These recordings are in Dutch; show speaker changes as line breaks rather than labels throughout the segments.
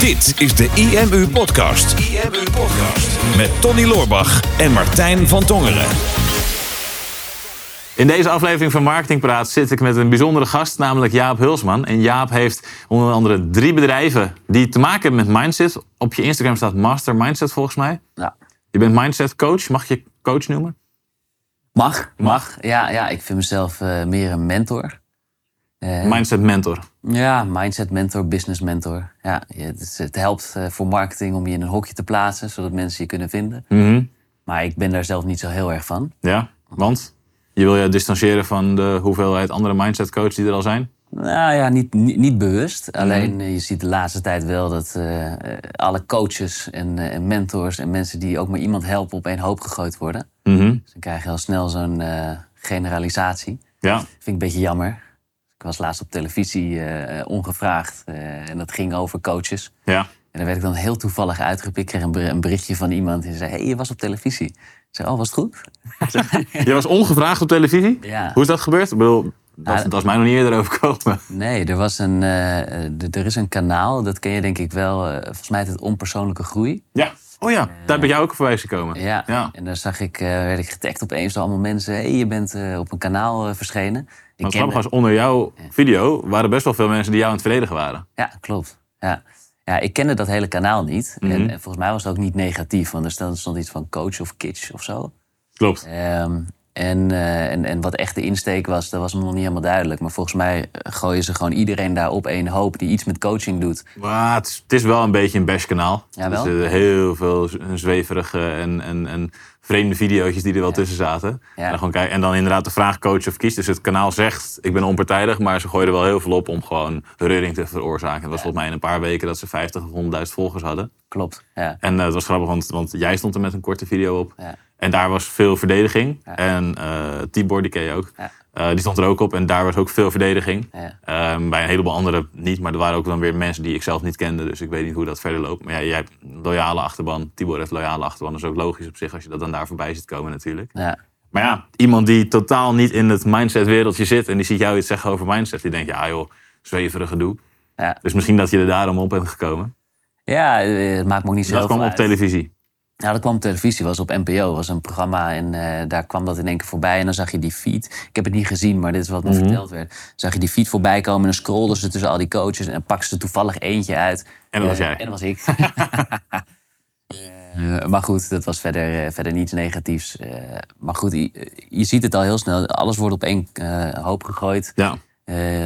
Dit is de IMU Podcast. IMU Podcast. Met Tony Loorbach en Martijn van Tongeren.
In deze aflevering van Marketing Praat zit ik met een bijzondere gast, namelijk Jaap Hulsman. En Jaap heeft onder andere drie bedrijven die te maken hebben met mindset. Op je Instagram staat Master Mindset volgens mij.
Ja.
Je bent mindset coach. Mag je coach noemen?
Mag, mag. Ja, ja, ik vind mezelf eh, meer een mentor. Eh,
Mindset mentor.
ja, mindset mentor, business mentor. Ja, het, het helpt eh, voor marketing om je in een hokje te plaatsen, zodat mensen je kunnen vinden.
Mhm.
Maar ik ben daar zelf niet zo heel erg van.
Ja, want je wil je distancieren van de hoeveelheid andere mindset coaches die er al zijn.
Nou ja, niet, niet, niet bewust. Alleen eh, je ziet de laatste tijd wel dat alle coaches en, en mentors en mensen die ook maar iemand helpen op één hoop gegooid worden.
Mhm.
Dus dan krijg je al snel zo'n generalisatie.
Ja,
Vind ik een beetje jammer. Ik was laatst op televisie eh, ongevraagd eh, en dat ging over coaches.
ja.
En daar werd ik dan heel toevallig uitgepikt. Ik kreeg een, ber- een berichtje van iemand die zei: hey, je was op televisie. Ik zei: Oh, was het goed?
Je was ongevraagd op televisie?
Ja.
Hoe is dat gebeurd? Ik bedoel, dat, dat was mij nog niet eerder overkomen.
Nee, er, was een, eh, eh, er is een kanaal, dat ken je denk ik wel. eh, volgens mij heet het Onpersoonlijke Groei.
Ja. Oh ja, daar ben jij ook voorbij gekomen.
Ja.
Ja.
En daar zag ik, eh, werd ik getagd opeens door allemaal mensen. hey, je bent eh, op een kanaal eh, verschenen. Ik
Maar het was, onder jouw video waren best wel veel mensen die jou aan het verdedigen waren.
Ja, klopt. Ja. ja, ik kende dat hele kanaal niet.
Mhm.
en, en volgens mij was het ook niet negatief, want er stond, stond iets van coach of kitsch of zo.
Klopt.
Ehm, en, eh, en, en wat echt de insteek was, dat was me nog niet helemaal duidelijk. Maar volgens mij eh, gooien ze gewoon iedereen daar op één hoop die iets met coaching doet.
Maar het is, het is wel een beetje een bashkanaal.
Ja, wel?
Er zitten heel veel zweverige en, en, en vreemde video's die er wel tussen zaten.
Ja.
En, dan gewoon kijken, en dan inderdaad de vraag coach of kies. Dus het kanaal zegt, ik ben onpartijdig, maar ze gooien er wel heel veel op om gewoon reuring te veroorzaken. Het was volgens mij in een paar weken dat ze 50 of 100.000 volgers hadden.
Klopt. Ja.
En het was grappig, want, want jij stond er met een korte video op.
Ja.
En daar was veel verdediging.
Ja.
En eh Tibor, die ken je ook. Eh, die stond er ook op en daar was ook veel verdediging.
Ja.
Ehm, bij een heleboel anderen niet, maar er waren ook dan weer mensen die ik zelf niet kende. Dus ik weet niet hoe dat verder loopt. Maar ja, jij hebt een loyale achterban. Tibor heeft loyale achterban. Dat is ook logisch op zich als je dat dan daar voorbij ziet komen natuurlijk.
Ja.
Maar ja, iemand die totaal niet in het mindset wereldje zit en die ziet jou iets zeggen over mindset. Die denkt, ja joh, zweverig gedoe.
Ja.
Dus misschien dat je er daarom op bent gekomen.
ja, eh, het maakt me ook niet zo
Dat
heel
kwam op
uit.
televisie.
Ja, dat kwam op televisie, was op NPO, was een programma en eh, daar kwam dat in één keer voorbij en dan zag je die feed. Ik heb het niet gezien, maar dit is wat me
Mhm.
verteld werd. Zag je die feed voorbij komen en dan scrollden ze tussen al die coaches en pakten ze toevallig eentje uit.
En dat was
Eh,
jij.
En dat was ik. Eh, maar goed, dat was verder, verder niets negatiefs. Maar goed, je, je ziet het al heel snel. Alles wordt op één hoop gegooid.
Ja.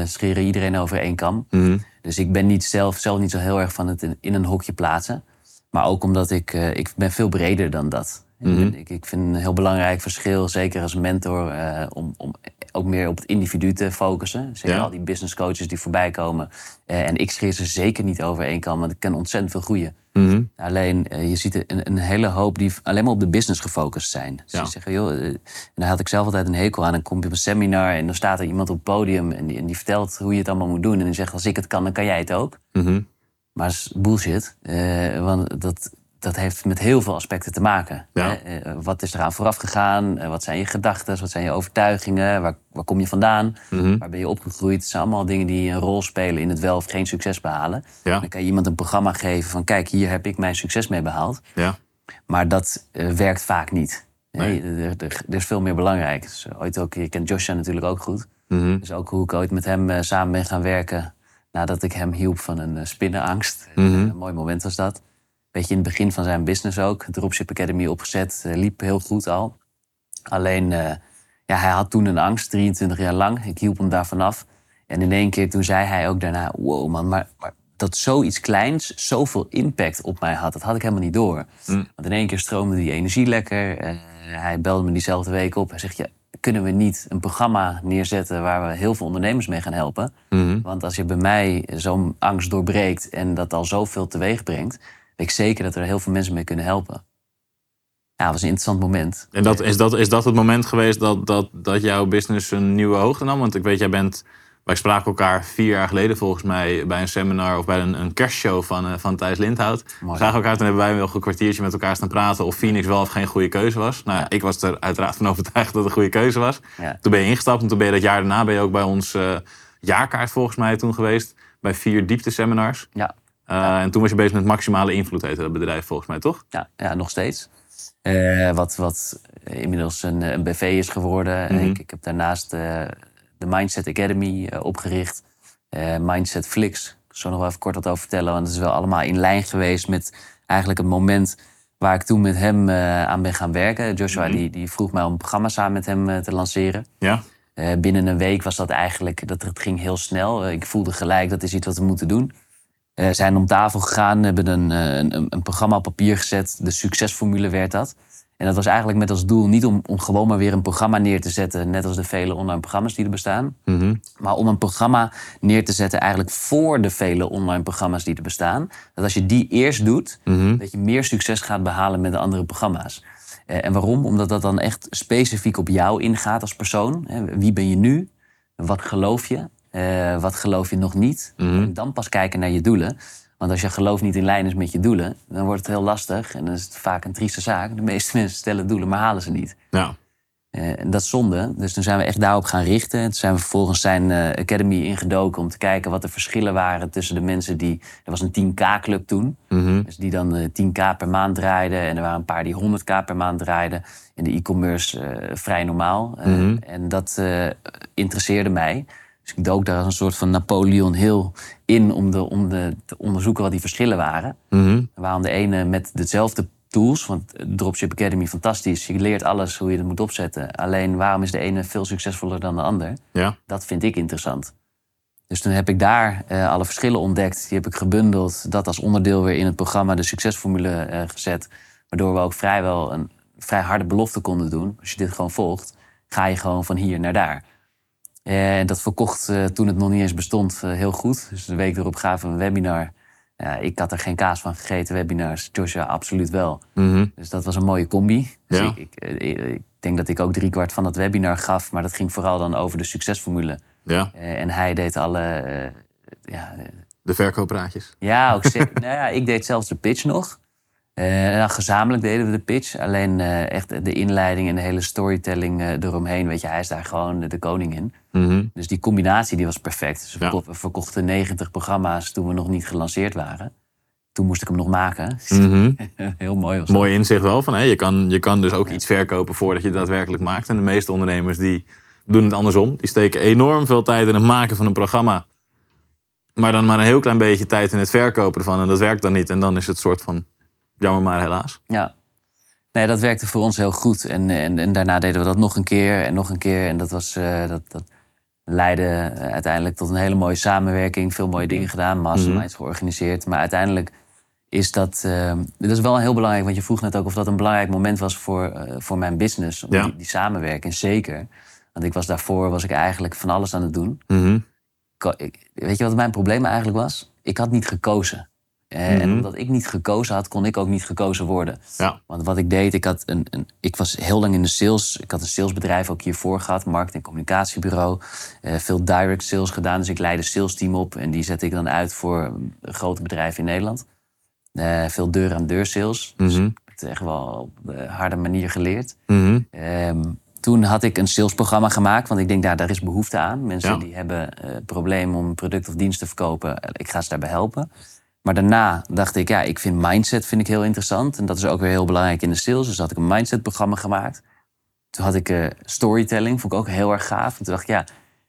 Scheren iedereen over één kam.
Mhm.
Dus ik ben niet zelf, zelf niet zo heel erg van het in, in een hokje plaatsen. Maar ook omdat ik, eh, ik ben veel breder dan dat. Ik
Mhm.
Ik, ik vind een heel belangrijk verschil, zeker als mentor, eh, om, om ook meer op het individu te focussen. Zeker
Ja.
al die business coaches die voorbij komen. Eh, en ik scheer ze zeker niet over één kam, want ik ken ontzettend veel groeien.
Mhm.
Alleen, je ziet een, een hele hoop die alleen maar op de business gefocust zijn. Dus
Ja.
die zeggen, joh, en daar had ik zelf altijd een hekel aan. Dan kom je op een seminar en dan staat er iemand op het podium en die, en die vertelt hoe je het allemaal moet doen. En die zegt, als ik het kan, dan kan jij het ook.
Mhm.
Maar dat is bullshit, eh, want dat, dat heeft met heel veel aspecten te maken.
Ja.
hè. Eh, wat is eraan vooraf gegaan? Eh, wat zijn je gedachten? Wat zijn je overtuigingen? Waar, waar kom je vandaan?
Mhm.
Waar ben je opgegroeid? Het zijn allemaal dingen die een rol spelen in het wel of geen succes behalen.
Ja.
Dan kan je iemand een programma geven van... kijk, hier heb ik mijn succes mee behaald.
Ja.
Maar dat eh, werkt vaak niet.
Nee.
Nee, er, er, er is veel meer belangrijk. Dus ooit ook, je kent Joshua natuurlijk ook goed. Dus ook hoe ik ooit met hem eh, samen ben gaan werken... nadat ik hem hielp van een uh, spinnenangst.
Mhm.
Eh, een mooi moment was dat. Beetje in het begin van zijn business ook. Dropship Academy opgezet. eh, liep heel goed al. Alleen, eh, ja, hij had toen een angst, 23 jaar lang. Ik hielp hem daar vanaf. En in één keer toen zei hij ook daarna... wow man, maar, maar dat zoiets kleins zoveel impact op mij had... dat had ik helemaal niet door.
Mm.
Want in één keer stroomde die energie lekker. Eh, hij belde me diezelfde week op. Hij zegt, ja, kunnen we niet een programma neerzetten... waar we heel veel ondernemers mee gaan helpen?
Mhm.
Want als je bij mij zo'n angst doorbreekt... en dat al zoveel teweeg brengt... weet ik zeker dat er heel veel mensen mee kunnen helpen. Ja, dat was een interessant moment.
En dat, is, dat, is dat het moment geweest dat, dat, dat jouw business een nieuwe hoogte nam? Want ik weet, jij bent... Wij spraken elkaar vier jaar geleden volgens mij bij een seminar of bij een, een kerstshow van, eh, van Thijs Lindhout. We zagen elkaar, toen hebben wij wel een kwartiertje met elkaar staan praten of Phoenix wel of geen goede keuze was. Nou, ja, ik was er uiteraard van overtuigd dat het een goede keuze was.
Ja.
Toen ben je ingestapt en toen ben je dat jaar daarna ben je ook bij ons eh, jaarkaart volgens mij toen geweest. Bij vier diepteseminars.
Ja.
Eh, En toen was je bezig met maximale invloed, heette dat bedrijf volgens mij, toch?
Ja, ja nog steeds. Wat, wat inmiddels een, een BV is geworden.
Mhm.
ik, ik heb daarnaast de Mindset Academy eh, opgericht. Eh, Mindset Flix. Ik zal nog wel even kort wat over vertellen. Want het is wel allemaal in lijn geweest met eigenlijk het moment waar ik toen met hem eh, aan ben gaan werken. Joshua
Mhm.
die, die vroeg mij om een programma samen met hem te lanceren.
Ja.
Binnen een week was dat eigenlijk, dat het ging heel snel. Ik voelde gelijk dat is iets wat we moeten doen. Zijn om tafel gegaan, hebben een, een, een, een programma op papier gezet. De succesformule werd dat. En dat was eigenlijk met als doel niet om, om gewoon maar weer een programma neer te zetten, net als de vele online programma's die er bestaan.
Mhm.
Maar om een programma neer te zetten eigenlijk voor de vele online programma's die er bestaan. Dat als je die eerst doet,
Mhm.
dat je meer succes gaat behalen met de andere programma's. Eh, en waarom? Omdat dat dan echt specifiek op jou ingaat als persoon. Wie ben je nu? Wat geloof je? Eh, wat geloof je nog niet?
Mhm.
En dan pas kijken naar je doelen. Want als je geloof niet in lijn is met je doelen, dan wordt het heel lastig. En dan is het vaak een trieste zaak. De meeste mensen stellen doelen, maar halen ze niet.
Ja.
Eh, en dat is zonde. Dus toen zijn we echt daarop gaan richten. En toen zijn we vervolgens zijn eh, Academy ingedoken om te kijken wat de verschillen waren tussen de mensen die. Er was een 10k-club toen.
Mhm.
Dus die dan eh, 10k per maand draaiden. En er waren een paar die 100k per maand draaiden. In de e-commerce eh, vrij normaal. Eh,
Mhm.
En dat eh, interesseerde mij. Dus ik dook daar als een soort van Napoleon Hill in om, de, om de, te onderzoeken wat die verschillen waren.
Mhm.
Waarom de ene met dezelfde tools, want Dropship Academy fantastisch, je leert alles hoe je het moet opzetten. Alleen waarom is de ene veel succesvoller dan de ander?
Ja.
Dat vind ik interessant. Dus toen heb ik daar eh, alle verschillen ontdekt. Die heb ik gebundeld. Dat als onderdeel weer in het programma de succesformule eh, gezet. Waardoor we ook vrijwel een vrij harde belofte konden doen. Als je dit gewoon volgt, ga je gewoon van hier naar daar. En dat verkocht eh, toen het nog niet eens bestond eh, heel goed. Dus de week erop gaven we een webinar. Ja, ik had er geen kaas van gegeten, webinars. Joshua absoluut wel.
Mhm.
Dus dat was een mooie combi. Dus
Ja.
ik, ik, eh, ik denk dat ik ook driekwart van dat webinar gaf. Maar dat ging vooral dan over de succesformule.
Ja.
Eh, en hij deed alle. eh, ja, eh,
De verkooppraatjes.
ja, ook nou ja, ik deed zelfs de pitch nog. Eh, nou, gezamenlijk deden we de pitch. Alleen eh, echt de inleiding en de hele storytelling eh, eromheen. Weet je, hij is daar gewoon de koning in.
Mhm.
Dus die combinatie die was perfect. Dus we
Ja.
verkochten 90 programma's toen we nog niet gelanceerd waren. Toen moest ik hem nog maken.
Mhm.
Heel mooi was.
Mooi inzicht wel van, hè, je, kan, je kan dus ook iets verkopen voordat je het daadwerkelijk maakt. En de meeste ondernemers die doen het andersom. Die steken enorm veel tijd in het maken van een programma. Maar dan maar een heel klein beetje tijd in het verkopen ervan. En dat werkt dan niet. En dan is het soort van, jammer maar helaas.
Ja. Nee, dat werkte voor ons heel goed. En, en, en daarna deden we dat nog een keer en nog een keer. En dat, was, eh, dat, dat leidde eh, uiteindelijk tot een hele mooie samenwerking. Veel mooie dingen gedaan, masterminds georganiseerd. Maar uiteindelijk is dat... eh, dat is wel heel belangrijk, want je vroeg net ook of dat een belangrijk moment was voor, eh, voor mijn business.
Ja.
die, die samenwerking, zeker. Want ik was daarvoor was ik eigenlijk van alles aan het doen.
Mhm.
Ik- weet je wat mijn probleem eigenlijk was? Ik had niet gekozen. En
Mhm.
omdat ik niet gekozen had, kon ik ook niet gekozen worden.
Ja.
Want wat ik deed, ik, had een, een, ik was heel lang in de sales. Ik had een salesbedrijf ook hiervoor gehad, marketing- en communicatiebureau. Eh, veel direct sales gedaan, dus ik leidde een salesteam op. En die zette ik dan uit voor grote bedrijven in Nederland. Eh, veel deur-aan-deur sales. Dus
Mhm.
ik heb het echt wel op een harde manier geleerd.
Mhm.
Ehm, toen had ik een salesprogramma gemaakt, want ik denk, daar daar is behoefte aan. Mensen
Ja.
die hebben eh problemen om een product of dienst te verkopen, ik ga ze daarbij helpen. Maar daarna dacht ik, ja, ik vind mindset vind ik heel interessant. En dat is ook weer heel belangrijk in de sales. Dus had ik een mindset-programma gemaakt. Toen had ik eh, storytelling, vond ik ook heel erg gaaf. En toen dacht ik, ja,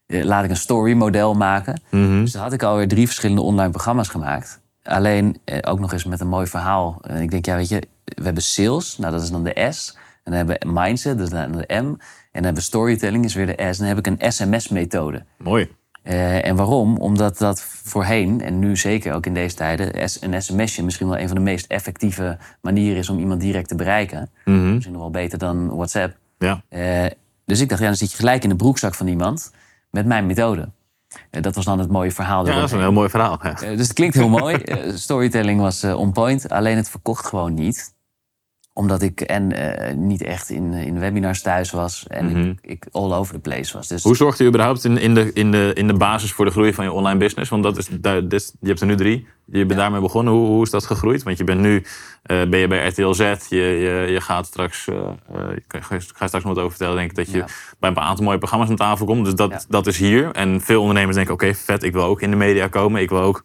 eh, laat ik een story-model maken.
Mhm.
Dus dan had ik alweer drie verschillende online programma's gemaakt. Alleen eh, ook nog eens met een mooi verhaal. En ik denk, ja, weet je, we hebben sales, nou dat is dan de S. En dan hebben we mindset, dat is dan de M. En dan hebben we storytelling, is weer de S. En dan heb ik een SMS-methode.
Mooi.
Eh, en waarom? Omdat dat voorheen, en nu zeker ook in deze tijden, een sms'je misschien wel een van de meest effectieve manieren is om iemand direct te bereiken.
Mhm.
Misschien nog wel beter dan WhatsApp.
Ja.
Eh, dus ik dacht, ja, dan zit je gelijk in de broekzak van iemand met mijn methode. Eh, dat was dan het mooie verhaal.
ja, dat is een heel mooi verhaal. Ja.
Dus het klinkt heel mooi. Storytelling was on point. Alleen het verkocht gewoon niet. Omdat ik en eh, niet echt in, in webinars thuis was. En
Mhm.
ik, ik all over the place was. Dus
Hoe zorgt u überhaupt in, in, de, in, de, in de basis voor de groei van je online business? Want dat is, daar, dit, je hebt er nu drie. Je bent daarmee begonnen. Hoe, hoe is dat gegroeid? Want je bent nu eh, ben je bij RTL Z. Je, je, je gaat straks, eh, eh, ik ga, straks nog wat over vertellen. Denk ik dat je
Ja.
bij een aantal mooie programma's aan tafel komt. Dus dat,
Ja.
dat is hier. En veel ondernemers denken: oké, vet, ik wil ook in de media komen. Ik wil ook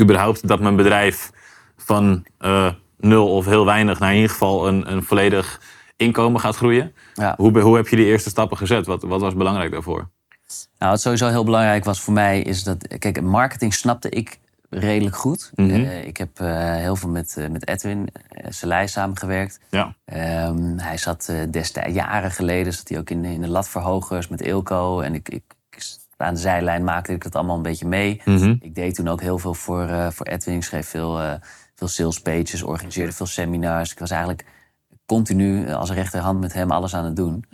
überhaupt dat mijn bedrijf van eh, nul of heel weinig naar in ieder geval een, een volledig inkomen gaat groeien.
Ja.
Hoe, hoe heb je die eerste stappen gezet? Wat, wat was belangrijk daarvoor?
Nou, wat sowieso heel belangrijk was voor mij is dat... Kijk, marketing snapte ik redelijk goed.
Mhm.
Eh, ik heb eh, heel veel met, eh, met Edwin uh, Selei samengewerkt.
Ja.
Ehm, hij zat destijds, jaren geleden, zat hij ook in, in de latverhogers met Ilko. En ik, ik, aan de zijlijn maakte ik dat allemaal een beetje mee.
Mhm.
Ik deed toen ook heel veel voor, voor Edwin. Ik schreef veel, veel sales pages, organiseerde veel seminars. Ik was eigenlijk continu eh, als rechterhand met hem alles aan het doen.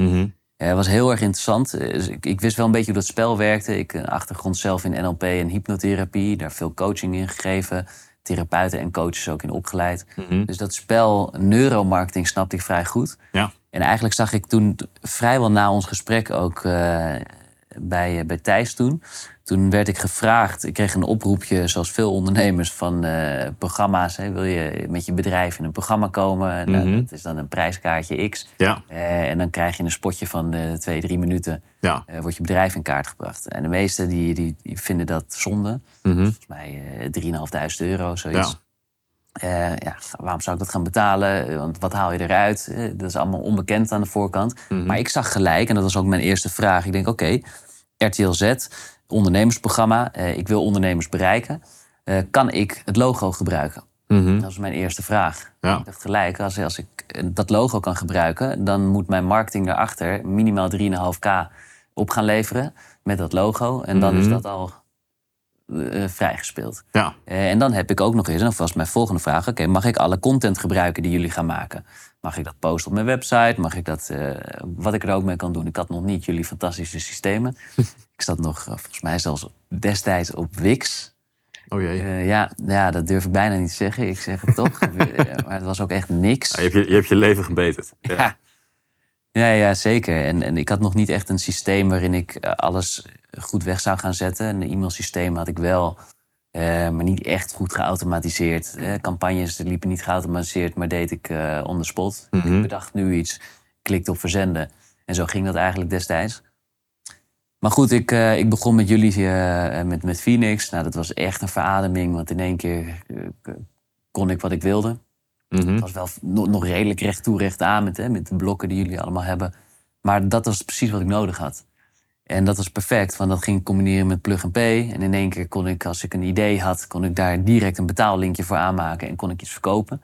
Ja, het was heel erg interessant. Eh, dus Ik, ik wist wel een beetje hoe dat spel werkte. Ik een achtergrond zelf in NLP en hypnotherapie. Daar veel coaching in gegeven. Therapeuten en coaches ook in opgeleid.
Mhm.
Dus dat spel neuromarketing snapte ik vrij goed.
Ja.
En eigenlijk zag ik toen vrijwel na ons gesprek ook eh, bij, eh, bij Thijs toen. Toen werd ik gevraagd, ik kreeg een oproepje zoals veel ondernemers van eh, programma's. Hè, wil je met je bedrijf in een programma komen? Nou,
Mhm.
dat is dan een prijskaartje X.
Ja,
Eh, en dan krijg je een spotje van eh, twee, drie minuten.
ja.
wordt je bedrijf in kaart gebracht. En de meesten die, die, die vinden dat zonde.
Mhm.
Volgens mij eh 3.500 euro, zoiets. Ja, waarom zou ik dat gaan betalen? Want wat haal je eruit? Dat is allemaal onbekend aan de voorkant.
Mhm.
Maar ik zag gelijk, en dat was ook mijn eerste vraag. Ik denk, oké, RTL Z, ondernemersprogramma. eh, ik wil ondernemers bereiken. Eh, kan ik het logo gebruiken?
Mhm.
Dat was mijn eerste vraag.
Ja.
Ik dacht gelijk, als, als ik eh, dat logo kan gebruiken... dan moet mijn marketing daarachter minimaal 3,5k op gaan leveren met dat logo. En dan is
Mhm.
dat al eh, vrijgespeeld.
Ja.
En dan heb ik ook nog eens, en dat was mijn volgende vraag... oké, mag ik alle content gebruiken die jullie gaan maken? Mag ik dat posten op mijn website? Mag ik dat, wat ik er ook mee kan doen? Ik had nog niet jullie fantastische systemen. ik zat nog, eh, volgens mij zelfs destijds op Wix...
Oh jee.
Eh, ja, ja, dat durf ik bijna niet te zeggen. Ik zeg het toch. Eh, maar het was ook echt niks.
Ja, je, hebt je, je hebt je leven gebeterd. Ja.
Ja, ja, ja zeker. En, en ik had nog niet echt een systeem waarin ik alles goed weg zou gaan zetten. Een e-mailsysteem had ik wel, maar niet echt goed geautomatiseerd. Eh, campagnes liepen niet geautomatiseerd, maar deed ik eh on the spot.
Mhm.
Ik bedacht nu iets, klikte op verzenden. En zo ging dat eigenlijk destijds. Maar goed, ik, eh, ik begon met jullie, eh, met, met Phoenix. Nou, dat was echt een verademing, want in één keer eh, kon ik wat ik wilde.
Mhm.
Het was wel nog, nog redelijk recht toe, recht aan met, hè, met de blokken die jullie allemaal hebben. Maar dat was precies wat ik nodig had. En dat was perfect, want dat ging combineren met Plug and Pay. En in één keer kon ik, als ik een idee had, kon ik daar direct een betaallinkje voor aanmaken en kon ik iets verkopen.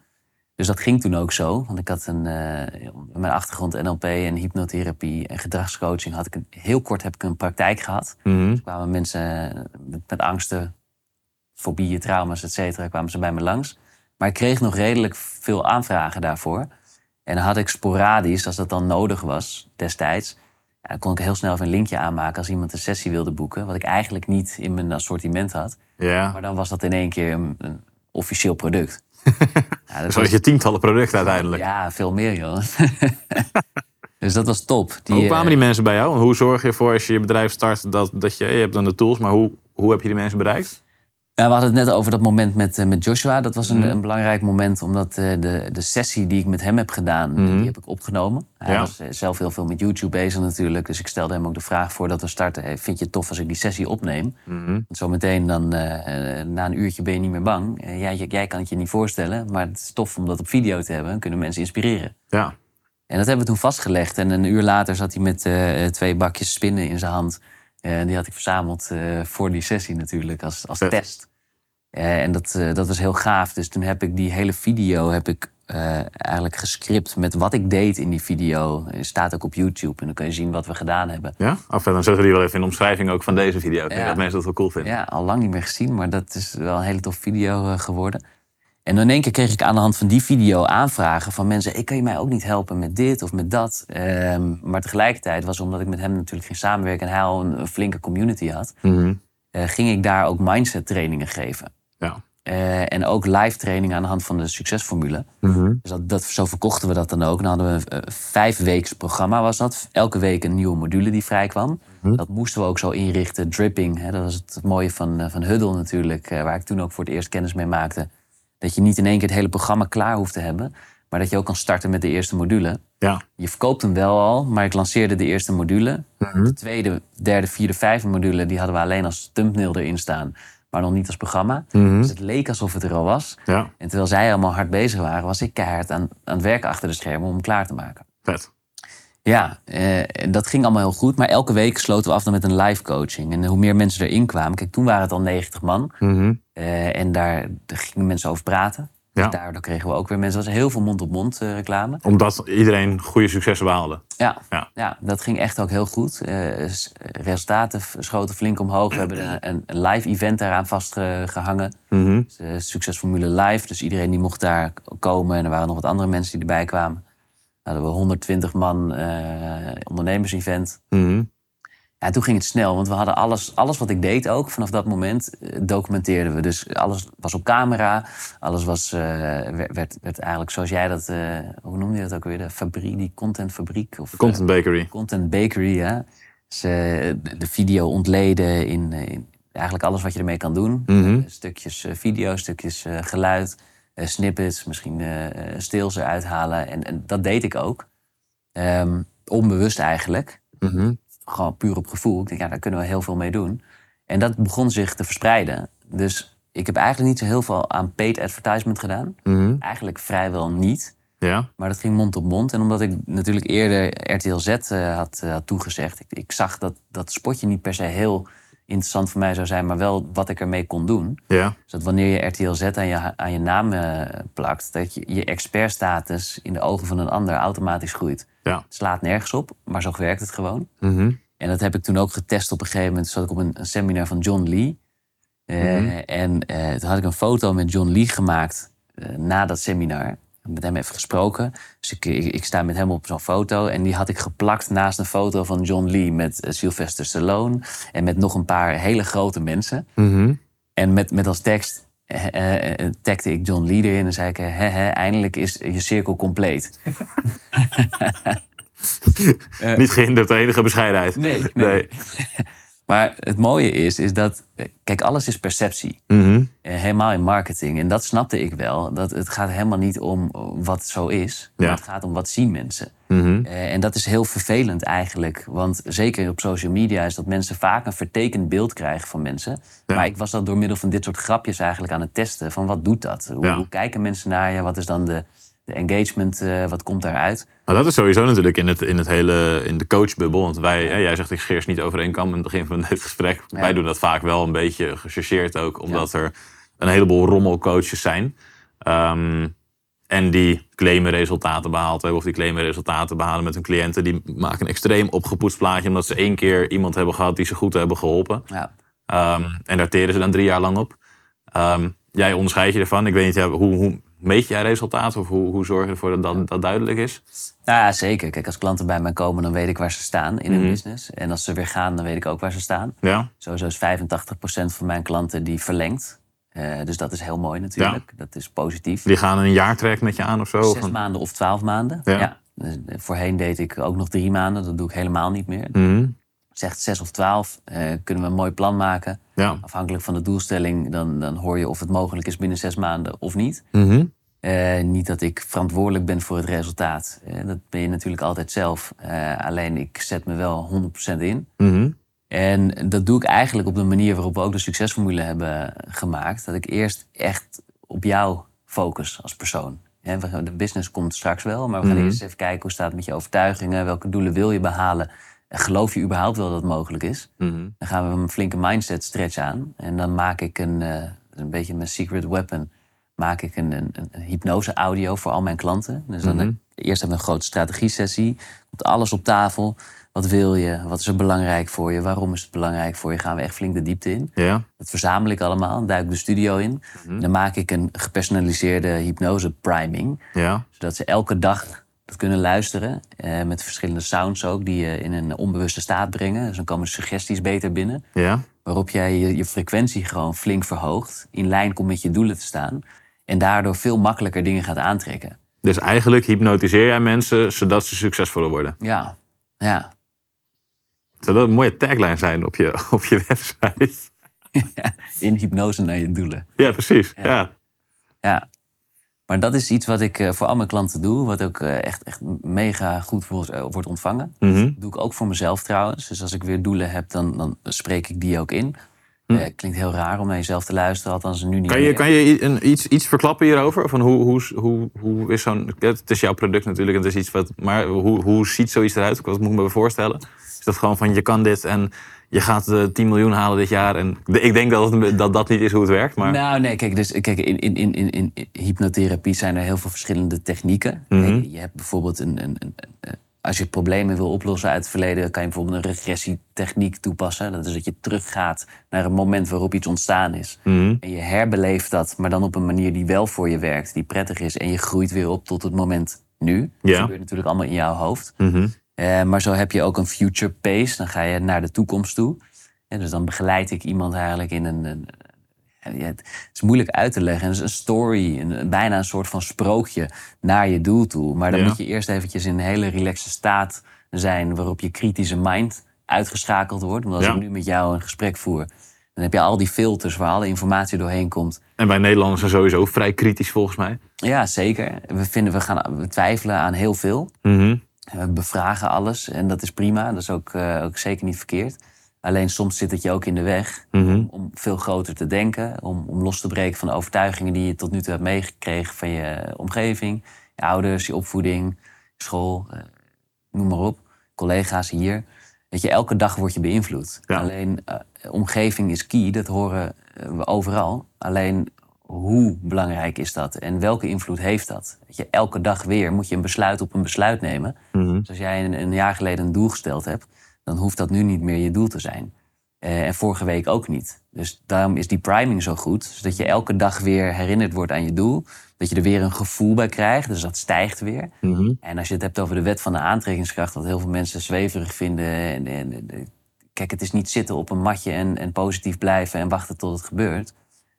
Dus dat ging toen ook zo, want ik had een, eh, mijn achtergrond NLP en hypnotherapie en gedragscoaching. Had ik een, heel kort heb ik een praktijk gehad. Er kwamen mensen met, met angsten, fobieën, trauma's, et cetera, kwamen ze bij me langs. Maar ik kreeg nog redelijk veel aanvragen daarvoor. En had ik sporadisch, als dat dan nodig was destijds... Ja, kon ik heel snel even een linkje aanmaken als iemand een sessie wilde boeken. Wat ik eigenlijk niet in mijn assortiment had.
Ja.
Maar dan was dat in één keer een, een officieel product. ja, dat
je tientallen producten uiteindelijk.
ja, veel meer joh. dus dat was top. Die,
hoe kwamen
eh,
die mensen bij jou? En hoe zorg je ervoor als je je bedrijf start dat, dat je, je hebt dan de tools, maar hoe, hoe heb je die mensen bereikt?
We hadden het net over dat moment met, eh, met Joshua. Dat was een,
Mhm.
een belangrijk moment, omdat eh, de, de sessie die ik met hem heb gedaan,
Mhm.
die heb ik opgenomen. Hij
Ja.
was eh, zelf heel veel met YouTube bezig natuurlijk. Dus ik stelde hem ook de vraag voordat we starten. Hey, vind je het tof als ik die sessie opneem?
Mhm.
Want zometeen dan, na een uurtje ben je niet meer bang. Jij, jij kan het je niet voorstellen, maar het is tof om dat op video te hebben. Dan kunnen mensen inspireren.
Ja.
En dat hebben we toen vastgelegd. En een uur later zat hij met twee bakjes spinnen in zijn hand. Eh, En die had ik verzameld eh, voor die sessie natuurlijk, als, als test. Eh, en dat, dat was heel gaaf. Dus toen heb ik die hele video heb ik, eigenlijk gescript met wat ik deed in die video. Het staat ook op YouTube en dan kun je zien wat we gedaan hebben.
Ja? Of dan zetten we die wel even in de omschrijving ook van deze video. Ik denk
Ja.
dat mensen dat wel cool vinden.
Ja, al lang niet meer gezien, maar dat is wel een hele tof video geworden. En in één keer kreeg ik aan de hand van die video aanvragen van mensen... Hey, kan je mij ook niet helpen met dit of met dat? Ehm, maar tegelijkertijd was omdat ik met hem natuurlijk ging samenwerken... en hij al een, een flinke community had...
Mhm.
eh, ging ik daar ook mindset trainingen geven.
Ja.
Eh, en ook live trainingen aan de hand van de succesformule.
Mhm.
Dus dat, dat, zo verkochten we dat dan ook. Dan hadden we een eh, vijfweeks programma was dat. Elke week een nieuwe module die vrijkwam.
Mhm.
Dat moesten we ook zo inrichten. Dripping, hè, dat was het mooie van, van Huddle natuurlijk. waar ik toen ook voor het eerst kennis mee maakte. Dat je niet in één keer het hele programma klaar hoeft te hebben. Maar dat je ook kan starten met de eerste module.
Ja.
Je verkoopt hem wel al, maar ik lanceerde de eerste module.
Mhm.
De tweede, derde, vierde, vijfde module... die hadden we alleen als thumbnail erin staan. maar nog niet als programma.
Mhm.
Dus het leek alsof het er al was.
Ja,
En terwijl zij allemaal hard bezig waren, was ik keihard aan, aan het werken achter de schermen om hem klaar te maken.
vet.
Ja, eh, dat ging allemaal heel goed. Maar elke week sloten we af dan met een live coaching. En hoe meer mensen erin kwamen. Kijk, toen waren het al 90 man.
Mhm.
eh, en daar, daar gingen mensen over praten.
Ja.
Dus daardoor kregen we ook weer mensen. Er was heel veel mond-op-mond eh, reclame.
Omdat iedereen goede successen behaalde.
Ja,
Ja.
ja. dat ging echt ook heel goed. Eh, resultaten schoten flink omhoog. We hebben een, een- live event daaraan vastgehangen.
Mhm.
Uh, Succesformule Live. Dus iedereen die mocht daar komen. En er waren nog wat andere mensen die erbij kwamen. Hadden we 120 man eh ondernemers-event.
Mhm.
Ja, toen ging het snel, want we hadden alles, alles wat ik deed ook vanaf dat moment eh, documenteerden we. Dus alles was op camera, alles was, eh, werd, werd, werd eigenlijk zoals jij dat, hoe noemde je dat ook weer? De fabriek, die contentfabriek? Of,
Content Bakery.
content bakery, ja. Dus, eh, de, de video ontleden in, in eigenlijk alles wat je ermee kan doen.
Mhm.
Stukjes video, stukjes geluid, snippets, misschien eh eh, stils eruit halen. En, en dat deed ik ook. Ehm, onbewust eigenlijk
Mhm.
gewoon puur op gevoel. Ik denk, ja, daar kunnen we heel veel mee doen. En dat begon zich te verspreiden. Dus ik heb eigenlijk niet zo heel veel aan paid advertisement gedaan.
Mhm.
Eigenlijk vrijwel niet.
Ja.
Maar dat ging mond op mond. En omdat ik natuurlijk eerder RTL Z eh, had, eh, had toegezegd... Ik, ik zag dat dat spotje niet per se heel interessant voor mij zou zijn... maar wel wat ik ermee kon doen.
Ja.
Dus dat wanneer je RTL Z aan je, aan je naam eh, plakt... dat je, je expertstatus in de ogen van een ander automatisch groeit.
Ja.
Het slaat nergens op, maar zo werkt het gewoon.
Mhm.
En dat heb ik toen ook getest op een gegeven moment. Zat ik op een, een seminar van John Lee. Eh,
Mhm.
En eh, toen had ik een foto met John Lee gemaakt eh, na dat seminar. Met hem even gesproken. Dus ik, ik, ik sta met hem op zo'n foto. En die had ik geplakt naast een foto van John Lee met eh, Sylvester Stallone. En met nog een paar hele grote mensen.
Mhm.
En met, met als tekst eh, eh, eh, tagde ik John Lee erin. En zei ik, hè, hè, eindelijk is je cirkel compleet.
Niet gehinderd door enige bescheidenheid.
Nee,
Nee.
Maar het mooie is, is dat... Kijk, alles is perceptie. Eh, helemaal in marketing. En dat snapte ik wel. Dat het gaat helemaal niet om wat zo is. Maar het gaat om wat zien mensen. Eh, en dat is heel vervelend eigenlijk. Want zeker op social media is dat mensen vaak een vertekend beeld krijgen van mensen.
Ja.
Maar ik was dat door middel van dit soort grapjes eigenlijk aan het testen. Van wat doet dat? Hoe,
Ja.
hoe kijken mensen naar je? Wat is dan de, de engagement? eh, wat komt daaruit?
Nou, dat is sowieso natuurlijk in, het, in, het hele, in de coachbubbel. Want wij, hè, jij zegt ik ze niet over één kam in het begin van dit gesprek.
Ja.
Wij doen dat vaak wel een beetje gechargeerd ook. Omdat er een heleboel rommelcoaches zijn. Ehm, en die claimen resultaten behaald hebben. Of die claimen resultaten behalen met hun cliënten. Die maken een extreem opgepoetst plaatje. Omdat ze één keer iemand hebben gehad die ze goed hebben geholpen.
Ja.
Ehm, en daar teren ze dan drie jaar lang op. Ehm, jij onderscheidt je ervan. Ik weet niet, ja, hoe, hoe meet jij resultaten? Of hoe, hoe zorg je ervoor dat dat, dat duidelijk is?
Nou ja, zeker. Kijk, als klanten bij mij komen, dan weet ik waar ze staan in hun
Mhm.
business. En als ze weer gaan, dan weet ik ook waar ze staan.
Ja?
Sowieso is 85% van mijn klanten die verlengt. Eh, dus dat is heel mooi natuurlijk. Dat is positief.
Die gaan een jaartraject met je aan of zo?
Zes
Of een-
maanden of twaalf maanden.
Ja.
Ja. Dus, eh, voorheen deed ik ook nog drie maanden. Dat doe ik helemaal niet meer.
Mhm.
Zegt zes of twaalf, eh, kunnen we een mooi plan maken.
Ja.
Afhankelijk van de doelstelling, dan, dan hoor je of het mogelijk is binnen zes maanden of niet.
Mhm.
Eh, niet dat ik verantwoordelijk ben voor het resultaat. Eh, dat ben je natuurlijk altijd zelf. Alleen ik zet me wel 100% in.
Mhm.
En dat doe ik eigenlijk op de manier waarop we ook de succesformule hebben gemaakt. Dat ik eerst echt op jou focus als persoon. De business komt straks wel, maar we gaan
Mhm.
eerst even kijken hoe staat het met je overtuigingen. Welke doelen wil je behalen? En geloof je überhaupt wel dat het mogelijk is?
Mhm.
Dan gaan we een flinke mindset stretch aan. En dan maak ik een, eh, een beetje mijn secret weapon. Maak ik een, een, een hypnose audio voor al mijn klanten. Dus dan
Mhm.
eerst hebben we een grote strategie sessie. Komt alles op tafel. Wat wil je? Wat is er belangrijk voor je? Waarom is het belangrijk voor je? Gaan we echt flink de diepte in.
Ja.
Dat verzamel ik allemaal. Dan duik ik de studio in.
Mhm.
Dan maak ik een gepersonaliseerde hypnose priming.
Ja.
Zodat ze elke dag dat kunnen luisteren. eh, met verschillende sounds ook. Die je in een onbewuste staat brengen. Dus dan komen suggesties beter binnen
Ja.
waarop jij je, je frequentie gewoon flink verhoogt, in lijn komt met je doelen te staan en daardoor veel makkelijker dingen gaat aantrekken.
Dus eigenlijk hypnotiseer jij mensen zodat ze succesvoller worden.
Ja, ja.
Zou dat een mooie tagline zijn op je, op je website?
in hypnose naar je doelen.
Ja, precies. Ja.
Ja. Maar dat is iets wat ik eh, voor al mijn klanten doe, wat ook eh, echt, echt mega goed wordt, eh, wordt ontvangen.
Mhm.
Dat doe ik ook voor mezelf trouwens. Dus als ik weer doelen heb, dan, dan spreek ik die ook in.
Hm.
Eh, klinkt heel raar om naar jezelf te luisteren, althans nu niet
Kan je,
meer.
kan je een, iets, iets verklappen hierover? Van hoe, hoe, hoe, hoe is zo'n... Het is jouw product natuurlijk, en het is iets wat... Maar hoe, hoe ziet zoiets eruit? Wat moet ik me voorstellen? Is dat gewoon van, je kan dit en je gaat eh 10 miljoen halen dit jaar? En ik denk dat, het, dat dat niet is hoe het werkt, maar...
Nou, nee, kijk, dus, kijk in, in, in, in, hypnotherapie zijn er heel veel verschillende technieken.
Mhm.
Je- Je hebt bijvoorbeeld een, een, een, een- Als je problemen wil oplossen uit het verleden, kan je bijvoorbeeld een regressietechniek toepassen. Dat is dat je teruggaat naar een moment waarop iets ontstaan is.
Mhm.
En je herbeleeft dat, maar dan op een manier die wel voor je werkt, die prettig is. En je groeit weer op tot het moment nu. Dat gebeurt natuurlijk allemaal in jouw hoofd.
Mhm.
Eh, maar zo heb je ook een future pace. Dan ga je naar de toekomst toe. En dus dan begeleid ik iemand eigenlijk in een. Het is moeilijk uit te leggen. Het is een story, een, bijna een soort van sprookje naar je doel toe. Maar dan
Ja.
moet je eerst eventjes in een hele relaxe staat zijn... waarop je kritische mind uitgeschakeld wordt. Want als
Ja.
ik nu met jou een gesprek voer... dan heb je al die filters waar alle informatie doorheen komt.
En wij Nederlanders zijn sowieso vrij kritisch volgens mij.
Ja, zeker. We, vinden, we, gaan, we twijfelen aan heel veel.
Mhm.
We bevragen alles en dat is prima. Dat is ook, eh, ook zeker niet verkeerd. Alleen soms zit het je ook in de weg
Mhm.
om, om veel groter te denken. Om, om los te breken van de overtuigingen die je tot nu toe hebt meegekregen van je omgeving. Je ouders, je opvoeding, school, eh, noem maar op. Collega's hier. Dat je elke dag wordt je beïnvloed.
Ja.
Alleen eh, omgeving is key, dat horen eh, we overal. Alleen hoe belangrijk is dat en welke invloed heeft dat? Dat je, elke dag weer moet je een besluit op een besluit nemen.
Mhm.
Dus als jij een, een jaar geleden een doel gesteld hebt, dan hoeft dat nu niet meer je doel te zijn. Eh, en vorige week ook niet. Dus daarom is die priming zo goed. Zodat je elke dag weer herinnerd wordt aan je doel. Dat je er weer een gevoel bij krijgt. Dus dat stijgt weer.
Mhm.
En als je het hebt over de wet van de aantrekkingskracht, wat heel veel mensen zweverig vinden. En, en, en- kijk, het is niet zitten op een matje en, en positief blijven en wachten tot het gebeurt.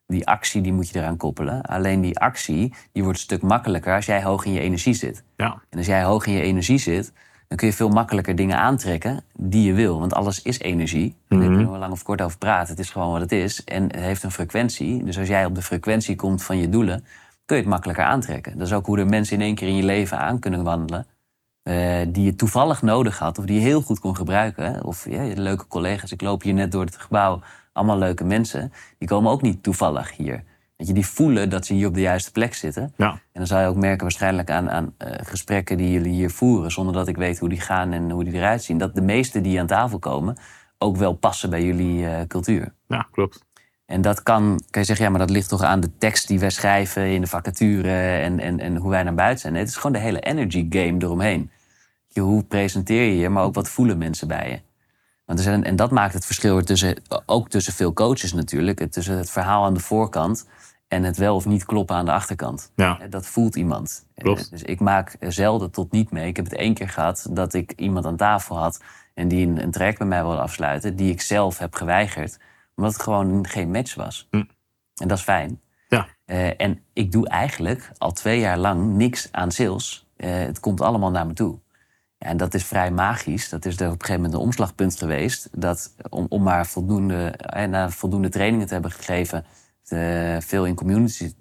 Die actie die moet je eraan koppelen. Alleen die actie die wordt een stuk makkelijker als jij hoog in je energie zit.
Ja.
En als jij hoog in je energie zit, dan kun je veel makkelijker dingen aantrekken die je wil. Want alles is energie. Daar
Mhm.
kunnen we lang of kort over praten. Het is gewoon wat het is. En het heeft een frequentie. Dus als jij op de frequentie komt van je doelen, kun je het makkelijker aantrekken. Dat is ook hoe er mensen in één keer in je leven aan kunnen wandelen. eh, die je toevallig nodig had of die je heel goed kon gebruiken. hè. Of ja, leuke collega's. Ik loop hier net door het gebouw. Allemaal leuke mensen. Die komen ook niet toevallig hier. Weet je, die voelen dat ze hier op de juiste plek zitten.
Ja.
En dan zou je ook merken waarschijnlijk aan, aan eh, gesprekken die jullie hier voeren... zonder dat ik weet hoe die gaan en hoe die eruit zien... dat de meesten die aan tafel komen ook wel passen bij jullie eh, cultuur.
ja, klopt.
En dat kan, kan je zeggen, ja, maar dat ligt toch aan de tekst die wij schrijven in de vacature en, en, en hoe wij naar buiten zijn. Nee, het is gewoon de hele energy game eromheen. Je, hoe presenteer je je, maar ook wat voelen mensen bij je. Want er zijn, en dat maakt het verschil tussen, ook tussen veel coaches natuurlijk. het- Tussen het verhaal aan de voorkant en het wel of niet kloppen aan de achterkant.
Ja.
Eh, Dat voelt iemand.
Klopt.
Eh, Dus ik maak zelden tot niet mee. Ik heb het één keer gehad dat ik iemand aan tafel had... en die een, een traject bij mij wilde afsluiten... die ik zelf heb geweigerd, omdat het gewoon geen match was.
Hm.
En dat is fijn.
Ja.
Eh, en ik doe eigenlijk al twee jaar lang niks aan sales. Het komt allemaal naar me toe. En dat is vrij magisch. Dat is er op een gegeven moment een omslagpunt geweest. Dat om, om maar voldoende, eh, na voldoende trainingen te hebben gegeven... te- veel in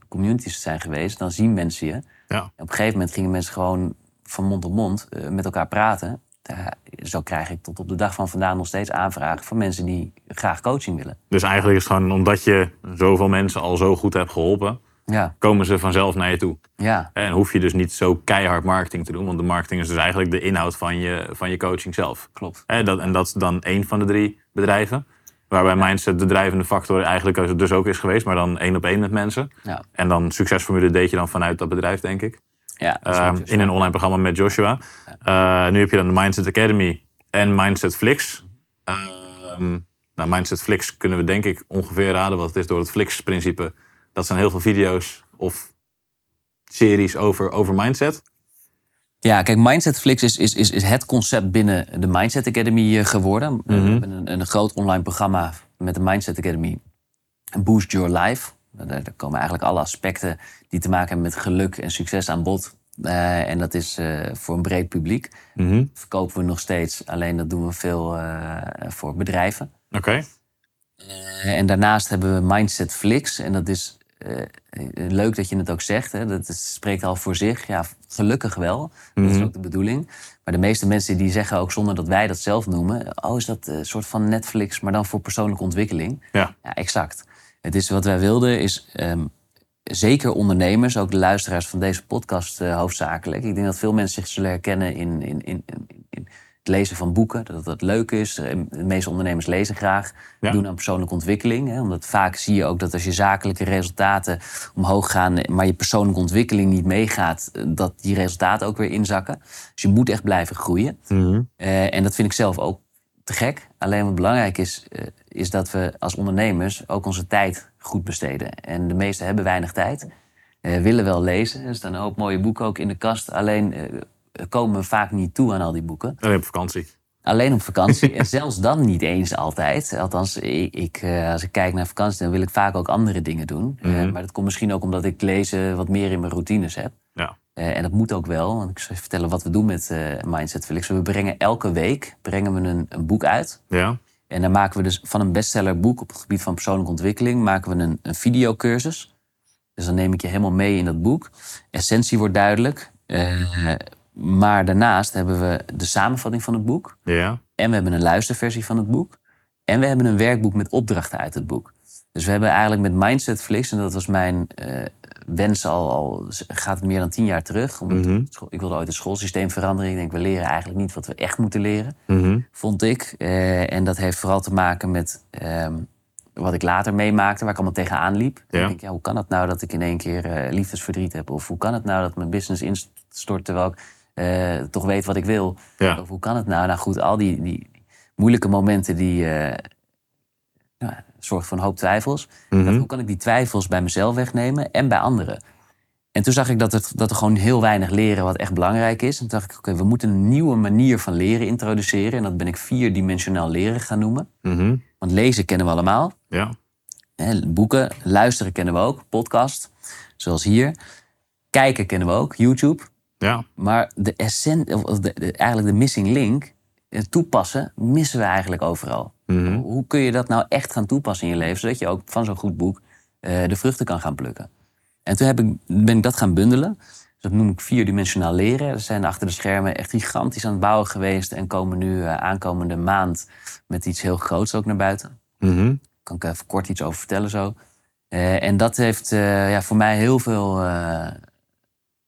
communities, zijn geweest... dan zien mensen je.
Ja.
En op een gegeven moment gingen mensen gewoon van mond tot mond eh, met elkaar praten. Daar- zo krijg ik tot op de dag van vandaag nog steeds aanvragen... van mensen die graag coaching willen.
Dus eigenlijk is het gewoon omdat je zoveel mensen al zo goed hebt geholpen,
Ja,
komen ze vanzelf naar je toe.
ja,
En hoef je dus niet zo keihard marketing te doen, want de marketing is dus eigenlijk de inhoud van je, van je coaching zelf.
klopt.
Hè, dat, en dat is dan één van de drie bedrijven. Waarbij Mindset de drijvende factor eigenlijk dus ook is geweest, maar dan één op één met mensen.
Ja,
En dan succesformule deed je dan vanuit dat bedrijf, denk ik.
ja
Ehm, in een online programma met Joshua. Eh, nu heb je dan de Mindset Academy en Mindset Flix. Ehm, nou, Mindset Flix kunnen we denk ik ongeveer raden wat het is door het Flix-principe. Dat zijn heel veel video's of series over, over mindset.
Ja, kijk, Mindset Flix is, is, is, is het concept binnen de Mindset Academy eh, geworden. Eh, We
Mhm.
hebben een, een groot online programma met de Mindset Academy. Boost Your Life. Daar, daar komen eigenlijk alle aspecten die te maken hebben met geluk en succes aan bod. Eh, en dat is eh, voor een breed publiek.
Mhm.
Verkopen we nog steeds, alleen dat doen we veel voor bedrijven.
Oké.
En daarnaast hebben we Mindset Flix. En dat is eh, leuk dat je het ook zegt. Hè? Dat spreekt al voor zich. Ja, gelukkig wel. Dat is
Mhm.
ook de bedoeling. Maar de meeste mensen die zeggen ook zonder dat wij dat zelf noemen... oh, is dat een soort van Netflix, maar dan voor persoonlijke ontwikkeling?
Ja.
Ja, exact. Het is wat wij wilden is... ehm, zeker ondernemers, ook de luisteraars van deze podcast eh, hoofdzakelijk. Ik denk dat veel mensen zich zullen herkennen in, in, in, in het lezen van boeken. Dat dat leuk is. Eh, De meeste ondernemers lezen graag.
Ja.
Doen aan persoonlijke ontwikkeling. Hè, omdat vaak zie je ook dat als je zakelijke resultaten omhoog gaan... eh, maar je persoonlijke ontwikkeling niet meegaat... eh, dat die resultaten ook weer inzakken. Dus je moet echt blijven groeien.
Mhm.
En dat vind ik zelf ook te gek. Alleen wat belangrijk is, is dat we als ondernemers ook onze tijd goed besteden. En de meesten hebben weinig tijd. eh, willen wel lezen. Er staan een hoop mooie boeken ook in de kast. Alleen komen we vaak niet toe aan al die boeken.
Alleen op vakantie.
Alleen op vakantie. en zelfs dan niet eens altijd. Althans, ik, ik, eh, als ik kijk naar vakantie, dan wil ik vaak ook andere dingen doen. Eh,
Mhm.
maar dat komt misschien ook omdat ik lezen wat meer in mijn routines heb.
Ja.
Eh, en dat moet ook wel. Want ik zal je vertellen wat we doen met eh, Mindset Felix. We brengen elke week brengen we een, een boek uit.
Ja.
En dan maken we dus van een bestsellerboek op het gebied van persoonlijke ontwikkeling... maken we een, een videocursus. Dus dan neem ik je helemaal mee in dat boek. Essentie wordt duidelijk. Maar daarnaast hebben we de samenvatting van het boek.
Ja.
En we hebben een luisterversie van het boek. En we hebben een werkboek met opdrachten uit het boek. Dus we hebben eigenlijk met Mindset Flix, en dat was mijn eh, wens al, al, gaat het meer dan tien jaar terug. Omdat
Mhm.
school- ik wilde ooit het schoolsysteem veranderen. Ik denk, we leren eigenlijk niet wat we echt moeten leren,
Mhm.
vond ik. Eh, en dat heeft vooral te maken met ehm, wat ik later meemaakte, waar ik allemaal tegenaan liep.
Ja.
ik denk, ja, hoe kan het nou dat ik in één keer eh, liefdesverdriet heb? Of hoe kan het nou dat mijn business instort terwijl ik eh, toch weet wat ik wil?
Ja.
Of hoe kan het nou? Nou goed, al die, die moeilijke momenten die eh nou, zorgen voor een hoop twijfels.
Mhm.
Dat, hoe kan ik die twijfels bij mezelf wegnemen en bij anderen? En toen zag ik dat, het, dat we gewoon heel weinig leren wat echt belangrijk is. En toen dacht ik, oké, we moeten een nieuwe manier van leren introduceren. En dat ben ik vierdimensionaal leren gaan noemen.
Mhm.
Want lezen kennen we allemaal.
Ja.
Boeken, luisteren kennen we ook. Podcast, zoals hier. Kijken kennen we ook, YouTube.
Ja.
Maar de essen, of de, de- eigenlijk de missing link, het toepassen, missen we eigenlijk overal.
Mhm.
Hoe kun je dat nou echt gaan toepassen in je leven, zodat je ook van zo'n goed boek eh, de vruchten kan gaan plukken? En toen heb ik, ben ik dat gaan bundelen. Dus dat noem ik vierdimensionaal leren. We zijn achter de schermen echt gigantisch aan het bouwen geweest en komen nu eh, aankomende maand met iets heel groots ook naar buiten. Daar kan ik even kort iets over vertellen zo. Eh, en dat heeft ja, voor mij heel veel.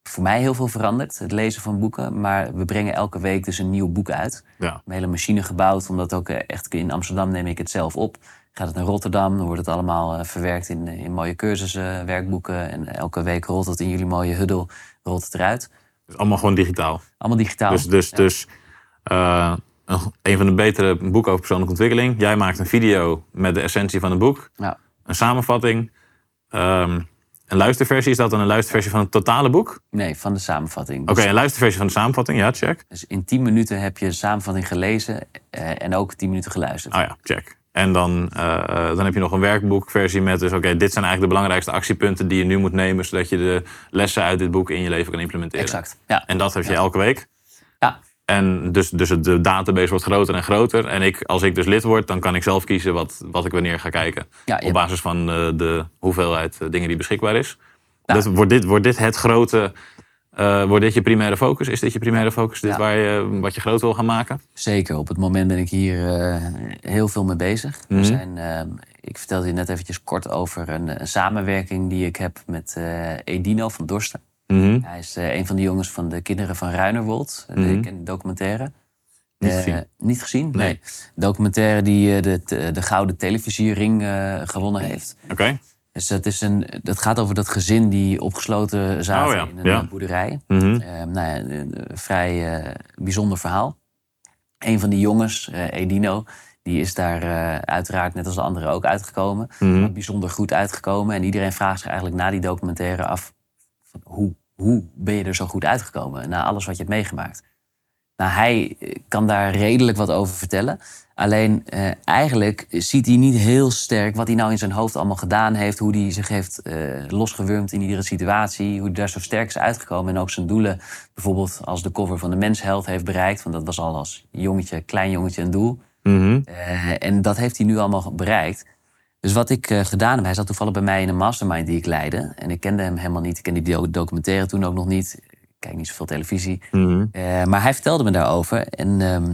Eh, voor mij heel veel veranderd, het lezen van boeken. Maar we brengen elke week dus een nieuw boek uit.
Ja.
Een hele machine gebouwd, omdat ook eh, echt in Amsterdam neem ik het zelf op. Gaat het naar Rotterdam, dan wordt het allemaal eh, verwerkt in, in mooie cursussen, werkboeken. En elke week rolt het in jullie mooie huddle, rolt het eruit.
Dus allemaal gewoon digitaal.
Allemaal digitaal.
Dus, dus,
Ja.
dus eh, een- een van de betere boeken over persoonlijke ontwikkeling. Jij maakt een video met de essentie van het boek.
Ja.
Een samenvatting. ehm, een luisterversie. Is dat dan een luisterversie van het totale boek?
Nee, van de samenvatting.
Oké,
Dus-
een luisterversie van de samenvatting. Ja, check.
Dus in 10 minuten heb je de samenvatting gelezen eh, en ook 10 minuten geluisterd.
Oh ja, check. En dan, eh, dan heb je nog een werkboekversie met dus... oké, dit zijn eigenlijk de belangrijkste actiepunten die je nu moet nemen... zodat je de lessen uit dit boek in je leven kan implementeren.
Exact. Ja.
En dat heb je
Ja.
elke week.
Ja.
En dus, dus de database wordt groter en groter. En ik, als ik dus lid word, dan kan ik zelf kiezen wat, wat ik wanneer ga kijken.
Ja,
Op basis van eh, de hoeveelheid eh, dingen die beschikbaar is. Dus wordt, dit, wordt dit het grote... eh, wordt dit je primaire focus? Is dit je primaire focus? Dit
Ja.
waar je, wat je groot wil gaan maken?
Zeker, op het moment ben ik hier heel veel mee bezig.
Mhm.
We zijn, ik vertelde je net eventjes kort over een, een samenwerking die ik heb met Edino van Dorsten.
Mhm.
Hij is eh, een van de jongens van de kinderen van Ruinerwold. Ik ken de documentaire.
Niet
Eh,
gezien.
Niet gezien? Nee.
Nee.
Documentaire die de, de, de Gouden Televisiering gewonnen heeft.
Oké.
Dus dat, is een, dat gaat over dat gezin die opgesloten zaten
Oh ja,
in een
ja.
boerderij. Eh, nou ja, een, vrij bijzonder verhaal. Een van die jongens, Edino, die is daar uiteraard net als de anderen ook uitgekomen.
Mhm.
Bijzonder goed uitgekomen. En iedereen vraagt zich eigenlijk na die documentaire af... Hoe, hoe ben je er zo goed uitgekomen na alles wat je hebt meegemaakt? Nou, hij eh, kan daar redelijk wat over vertellen. Alleen eh, eigenlijk ziet hij niet heel sterk wat hij nou in zijn hoofd allemaal gedaan heeft. Hoe hij zich heeft eh, losgewurmd in iedere situatie. Hoe hij daar zo sterk is uitgekomen. En ook zijn doelen bijvoorbeeld als de cover van de Mensheld heeft bereikt. Want dat was al als jongetje, klein jongetje een doel.
Mhm.
Eh, en dat heeft hij nu allemaal bereikt. Dus wat ik eh, gedaan heb, hij zat toevallig bij mij in een mastermind die ik leidde. En ik kende hem helemaal niet. Ik kende die documentaire toen ook nog niet. Ik kijk niet zoveel televisie.
Mhm.
Eh, maar hij vertelde me daarover. En ehm,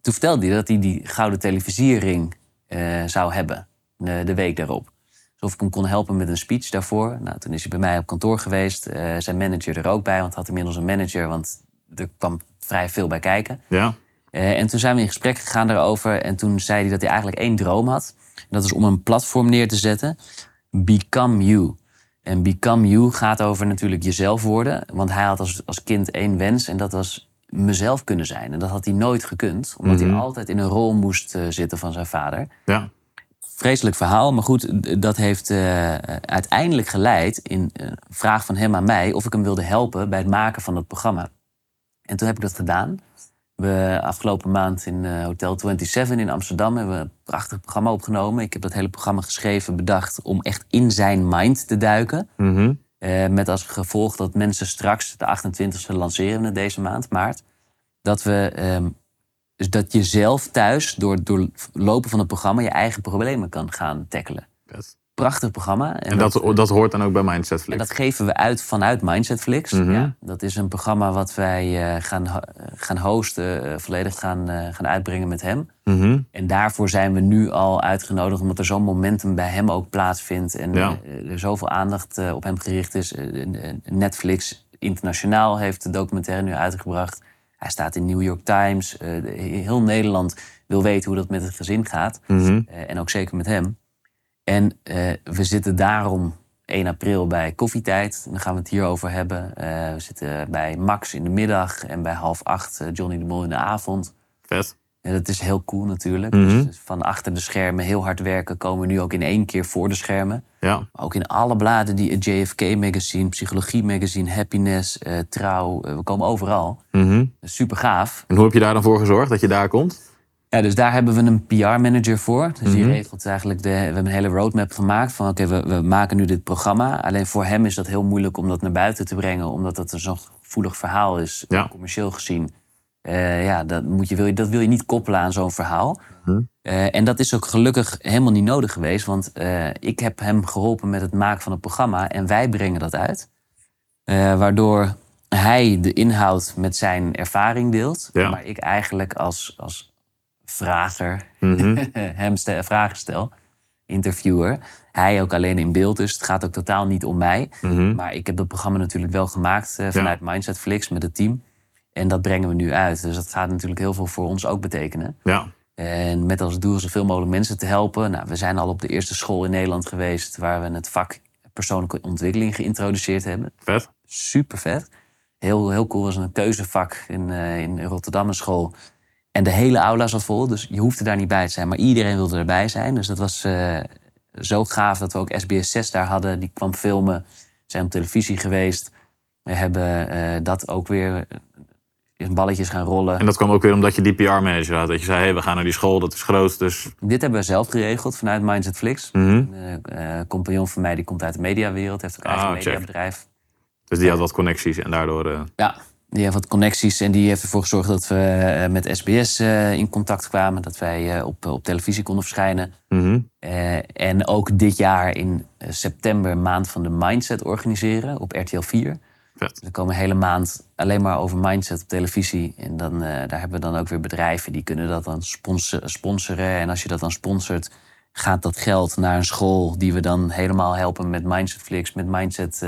toen vertelde hij dat hij die gouden televisiering eh, zou hebben. De, de week daarop. Alsof ik hem kon helpen met een speech daarvoor. Nou, toen is hij bij mij op kantoor geweest. Zijn manager er ook bij, want hij had inmiddels een manager. Want er kwam vrij veel bij kijken.
Ja.
En toen zijn we in gesprek gegaan daarover. En toen zei hij dat hij eigenlijk één droom had. Dat is om een platform neer te zetten. Become You. En Become You gaat over natuurlijk jezelf worden. Want hij had als, als kind één wens. En dat was mezelf kunnen zijn. En dat had hij nooit gekund. Omdat hij altijd in een rol moest eh, zitten van zijn vader.
Ja.
Vreselijk verhaal. Maar goed, dat heeft eh, uiteindelijk geleid in een vraag van hem aan mij... of ik hem wilde helpen bij het maken van dat programma. En toen heb ik dat gedaan. We afgelopen maand in eh, Hotel 27 in Amsterdam hebben we een prachtig programma opgenomen. Ik heb dat hele programma geschreven, bedacht om echt in zijn mind te duiken.
Mhm.
Eh, met als gevolg dat mensen straks, de 28e lanceren we het deze maand, maart. Dat we, ehm, dus dat je zelf thuis, door, door lopen van het programma, je eigen problemen kan gaan tackelen. Prachtig programma.
En dat, dat hoort dan ook bij Mindsetflix.
En dat geven we uit vanuit Mindsetflix.
Mhm.
ja, dat is een programma wat wij eh, gaan, gaan hosten, eh, volledig gaan, eh, gaan uitbrengen met hem.
Mhm.
En daarvoor zijn we nu al uitgenodigd, omdat er zo'n momentum bij hem ook plaatsvindt. En
Ja.
er zoveel aandacht op hem gericht is. Netflix internationaal heeft de documentaire nu uitgebracht. Hij staat in New York Times. Heel Nederland wil weten hoe dat met het gezin gaat.
Mhm.
En ook zeker met hem. En eh, we zitten daarom 1 april bij koffietijd. Dan gaan we het hierover hebben. Eh, we zitten bij Max in de middag en bij half acht eh, Johnny de Mol in de avond.
Vet.
En dat is heel cool natuurlijk.
Mhm.
Dus van achter de schermen heel hard werken komen we nu ook in één keer voor de schermen.
Ja.
Maar ook in alle bladen, die het JFK Magazine, Psychologie Magazine, Happiness, Trouw. we komen overal. Is super gaaf.
En hoe heb je daar dan voor gezorgd dat je daar komt?
Ja, dus daar hebben we een PR-manager voor. Dus die
Mhm.
regelt eigenlijk de. We hebben een hele roadmap gemaakt van oké, we, we maken nu dit programma. Alleen voor hem is dat heel moeilijk om dat naar buiten te brengen, omdat dat een zo'n gevoelig verhaal is,
Ja.
commercieel gezien. Eh, ja, dat, moet je, wil je, dat wil je niet koppelen aan zo'n verhaal.
Mhm.
Eh, en dat is ook gelukkig helemaal niet nodig geweest, want eh, ik heb hem geholpen met het maken van het programma en wij brengen dat uit. Waardoor hij de inhoud met zijn ervaring deelt,
Ja.
maar ik eigenlijk als, als vrager hem stel, vragen stel, interviewer. Hij ook alleen in beeld, dus het gaat ook totaal niet om mij.
Mhm.
Maar ik heb dat programma natuurlijk wel gemaakt eh, vanuit Mindsetflix met het team. En dat brengen we nu uit. Dus dat gaat natuurlijk heel veel voor ons ook betekenen.
Ja.
En met als doel zoveel mogelijk mensen te helpen. Nou, we zijn al op de eerste school in Nederland geweest... waar we het vak persoonlijke ontwikkeling geïntroduceerd hebben.
Vet.
Super vet. Heel, heel cool. was een keuzevak in, eh, in Rotterdam een school. En de hele aula zat vol, dus je hoefde daar niet bij te zijn. Maar iedereen wilde erbij zijn. Dus dat was eh, zo gaaf dat we ook SBS 6 daar hadden. Die kwam filmen, zijn op televisie geweest. We hebben eh, dat ook weer eh, in balletjes gaan rollen.
En dat kwam ook weer omdat je die PR-manager had. Dat je zei, hey, we gaan naar die school, dat is groot. Dus
Dit hebben we zelf geregeld vanuit Mindsetflix.
Mhm.
Een eh, compagnon van mij die komt uit de mediawereld, heeft ook eigen
Ah, check.
mediabedrijf.
Dus die had wat connecties en daardoor...
Ja, die heeft wat connecties en die heeft ervoor gezorgd dat we eh, met SBS eh, in contact kwamen. Dat wij eh, op, op televisie konden verschijnen.
mhm.
En ook dit jaar in september maand van de Mindset organiseren op RTL 4.
Vet.
Er komen een hele maand alleen maar over mindset op televisie. En dan, daar hebben we dan ook weer bedrijven die kunnen dat dan spons- sponsoren. En als je dat dan sponsort, gaat dat geld naar een school die we dan helemaal helpen met Mindsetflix, met mindset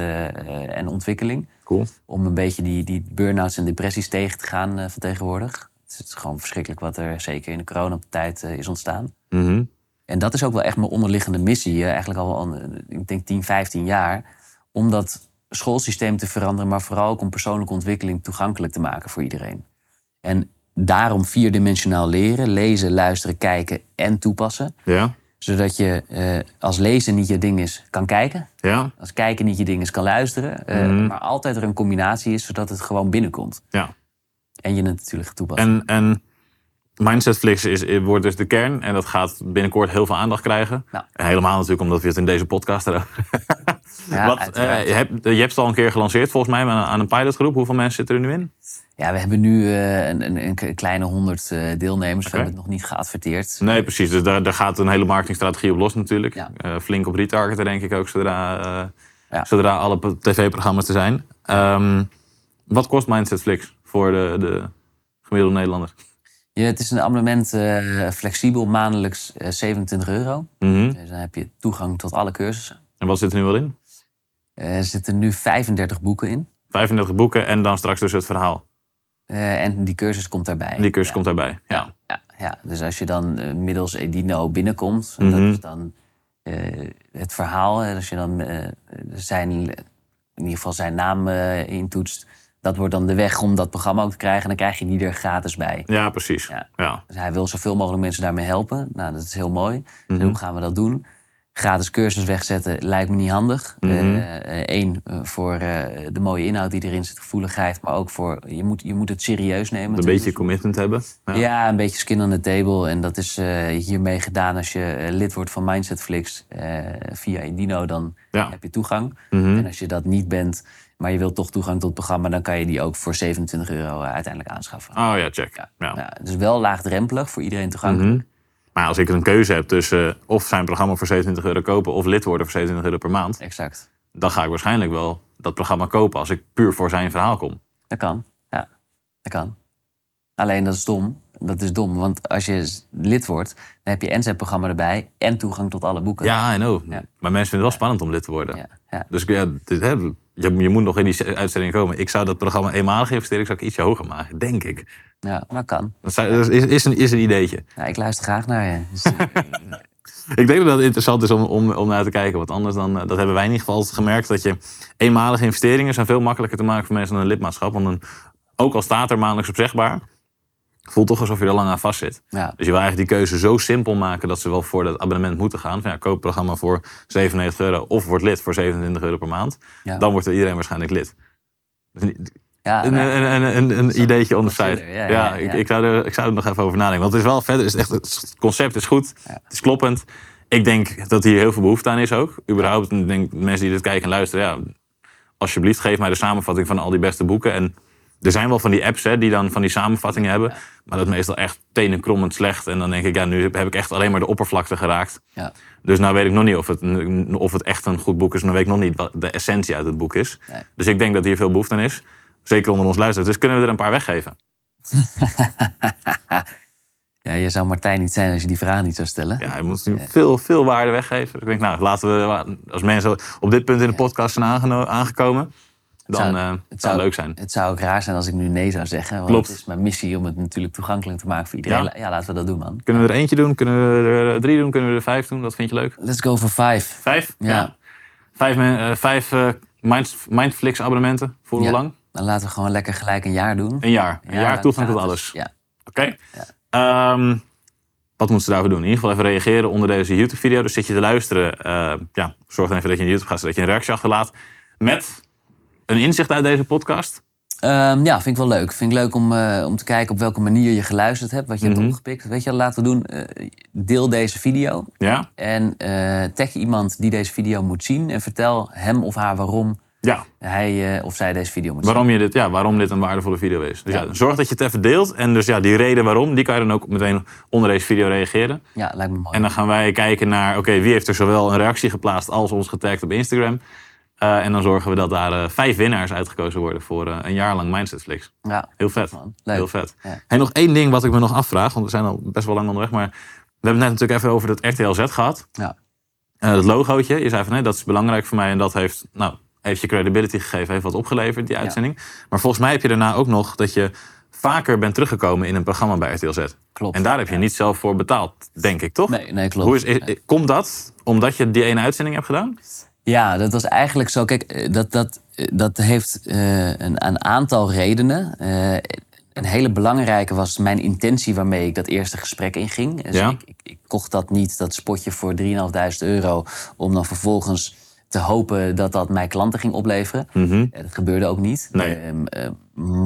en ontwikkeling.
Cool.
Om een beetje die, die burn-outs en depressies tegen te gaan eh, van tegenwoordig. Het is gewoon verschrikkelijk wat er zeker in de coronatijd eh, is ontstaan.
Mhm.
En dat is ook wel echt mijn onderliggende missie. eh, Eigenlijk al, al, ik denk 10, 15 jaar. Om dat schoolsysteem te veranderen, maar vooral ook om persoonlijke ontwikkeling toegankelijk te maken voor iedereen. En daarom vierdimensionaal leren, lezen, luisteren, kijken en toepassen.
Ja.
Zodat je eh, als lezen niet je ding is, kan kijken.
Ja.
Als kijken niet je ding is, kan luisteren. eh,
Mhm.
Maar altijd er een combinatie is, zodat het gewoon binnenkomt.
Ja.
En je het natuurlijk toepast.
En, en Mindsetflix is, wordt dus de kern. En dat gaat binnenkort heel veel aandacht krijgen.
Nou.
En helemaal natuurlijk omdat we het in deze podcast
Ja,
Wat, eh, je, hebt, je hebt het al een keer gelanceerd volgens mij aan, een pilotgroep. Hoeveel mensen zitten er nu in?
Ja, we hebben nu eh, een, een, kleine honderd eh, deelnemers. We hebben het nog niet geadverteerd.
Nee, precies. Dus daar, daar gaat een hele marketingstrategie op los natuurlijk.
Ja.
Eh, flink op retargeten denk ik ook, zodra, eh,
Ja.
zodra alle tv-programma's er zijn. Ehm, wat kost Mindsetflix voor de, de gemiddelde Nederlander?
Ja, het is een abonnement eh, flexibel, maandelijks eh, 27 euro.
Mhm.
Dus dan heb je toegang tot alle cursussen.
En wat zit er nu al in?
Eh, er zitten nu 35 boeken in.
35 boeken en dan straks dus het verhaal.
En die cursus komt daarbij.
Die cursus
Ja.
komt daarbij. Ja.
Ja, ja, dus als je dan middels Edino binnenkomt, en dat
Mhm.
is dan het verhaal. En als je dan zijn, in ieder geval zijn naam intoetst, dat wordt dan de weg om dat programma ook te krijgen. En dan krijg je die er gratis bij.
Ja, precies.
Ja.
Ja.
Dus hij wil zoveel mogelijk mensen daarmee helpen. Nou, dat is heel mooi.
Mhm.
En hoe gaan we dat doen? Gratis cursus wegzetten lijkt me niet handig.
Mhm.
Eén, voor eh, de mooie inhoud die erin zit, gevoeligheid. Maar ook voor, je moet, je moet het serieus nemen.
Een beetje commitment hebben. Ja.
Ja. een beetje skin on the table. En dat is eh, hiermee gedaan als je eh, lid wordt van Mindsetflix eh, via Edino. Dan
Ja.
heb je toegang.
Mhm.
En als je dat niet bent, maar je wilt toch toegang tot het programma... dan kan je die ook voor 27 euro eh, uiteindelijk aanschaffen.
Oh ja, check.
Ja.
Ja.
Ja, dus wel laagdrempelig, voor iedereen toegankelijk.
Mhm. Maar als ik een keuze heb tussen eh, of zijn programma voor 27 euro kopen of lid worden voor 27 euro per maand,
Exact.
dan ga ik waarschijnlijk wel dat programma kopen als ik puur voor zijn verhaal kom.
Dat kan. Ja, dat kan. Alleen dat is dom. Dat is dom, want als je lid wordt, dan heb je en zijn programma erbij en toegang tot alle boeken.
Ja, I know.
Ja.
Maar mensen vinden het wel spannend om lid te worden.
ja, ja.
Dus ja, dit, je, je moet nog in die uitzending komen. Ik zou dat programma eenmalige investering zou ik ietsje hoger maken, denk ik.
ja maar kan.
Dat, zou- dat is, is, een, is een ideetje.
Ja, ik luister graag naar je. Dus, eh,
Ik denk dat het interessant is om, om, om naar te kijken. Want anders dan, eh, dat hebben wij in ieder geval altijd gemerkt, dat je eenmalige investeringen zijn veel makkelijker te maken voor mensen dan een lidmaatschap. Want dan, ook al staat er maandelijks opzegbaar, voelt toch alsof je er lang aan vast zit.
ja,
Dus je wil eigenlijk die keuze zo simpel maken dat ze wel voor dat abonnement moeten gaan. Van ja, koop het programma voor 97 euro of word lid voor 27 euro per maand.
ja.
Dan wordt er iedereen waarschijnlijk lid. Een,
ja,
een,
nou,
een, een, een, ideetje on the side.
consider,
Ja,
ja, ja,
ik, ik, zou er, ik zou er nog even over nadenken. Want het is wel vet. Het, is echt, het concept is goed.
Ja.
Het is kloppend. Ik denk dat hier heel veel behoefte aan is ook. Überhaupt, ik denk mensen die dit kijken en luisteren. Ja, alsjeblieft, geef mij de samenvatting van al die beste boeken. En er zijn wel van die apps hè, die dan van die samenvattingen hebben. Maar dat is meestal echt tenenkrommend slecht. En dan denk ik, ja, nu heb ik echt alleen maar de oppervlakte geraakt.
ja.
Dus nou weet ik nog niet of het, of het echt een goed boek is. En dan weet ik nog niet wat de essentie uit het boek is.
Nee.
Dus ik denk dat hier veel behoefte aan is. Zeker onder ons luisteren. Dus kunnen we er een paar weggeven.
ja, je zou Martijn niet zijn als je die vraag niet zou stellen.
Ja, je moet nu veel, veel waarde weggeven. Dus ik denk, nou, laten we, als mensen op dit punt in de podcast zijn aangekomen, dan
zou-
eh,
het zou-
leuk zijn.
Het zou ook raar zijn als ik nu nee zou zeggen. Want
Klopt.
het is mijn missie om het natuurlijk toegankelijk te maken voor iedereen.
Ja.
Ja, laten we dat doen, man.
Kunnen we er eentje doen? Kunnen we er drie doen? Kunnen we er vijf doen? Dat vind je leuk?
Let's go for five.
Vijf?
Ja.
Vijf, eh, vijf eh, Mind, Mindflix abonnementen. Voor hoe
Ja.
lang?
Dan laten we gewoon lekker gelijk een jaar doen.
Een jaar. Een
Ja,
jaar toegang tot alles.
Ja.
Oké. Ehm, wat moeten ze daarvoor doen? In ieder geval even reageren onder deze YouTube-video. Dus zit je te luisteren, eh, ja, zorg dan even dat je naar YouTube gaat, zodat je een reactie achterlaat. Met een inzicht uit deze podcast.
Ehm, ja, vind ik wel leuk. Vind ik leuk om, eh, om te kijken op welke manier je geluisterd hebt. Wat je
Mhm.
hebt opgepikt. Weet je laten we doen? Eh, deel deze video.
Ja?
En eh, tag iemand die deze video moet zien. En vertel hem of haar waarom
Ja.
hij of zij deze video moet zien.
Waarom, je dit, ja, waarom dit een waardevolle video is. Dus ja.
Ja.
zorg dat je het even deelt. En dus ja, die reden waarom, die kan je dan ook meteen onder deze video reageren.
Ja, lijkt me mooi.
En dan gaan wij kijken naar, oké, wie heeft er zowel een reactie geplaatst als ons getagd op Instagram. Eh, en dan zorgen we dat daar eh, vijf winnaars uitgekozen worden voor eh, een jaar lang Mindsetflix.
ja,
Heel vet.
man.
Heel vet.
Ja.
En nog één ding wat ik me nog afvraag, want we zijn al best wel lang onderweg, maar we hebben het net natuurlijk even over dat RTLZ gehad.
Ja.
Dat logootje, je zei van nee, dat is belangrijk voor mij en dat heeft, nou, heeft je credibility gegeven, heeft wat opgeleverd, die uitzending. Maar volgens mij heb je daarna ook nog dat je vaker bent teruggekomen in een programma bij RTLZ.
Klopt.
En daar heb je niet zelf voor betaald, denk ik, toch?
Nee, nee klopt.
Hoe is, is- komt dat omdat je die ene uitzending hebt gedaan?
Ja, dat was eigenlijk zo. Kijk, eh, dat, dat, eh, dat heeft eh, een, een aantal redenen. Een hele belangrijke was mijn intentie waarmee ik dat eerste gesprek inging. Dus
Ja.
ik, ik, ik kocht dat niet, dat spotje voor 3.500 euro... om dan vervolgens te hopen dat dat mij klanten ging opleveren.
Mhm.
Dat gebeurde ook niet.
Nee.
Ehm, eh, Mm,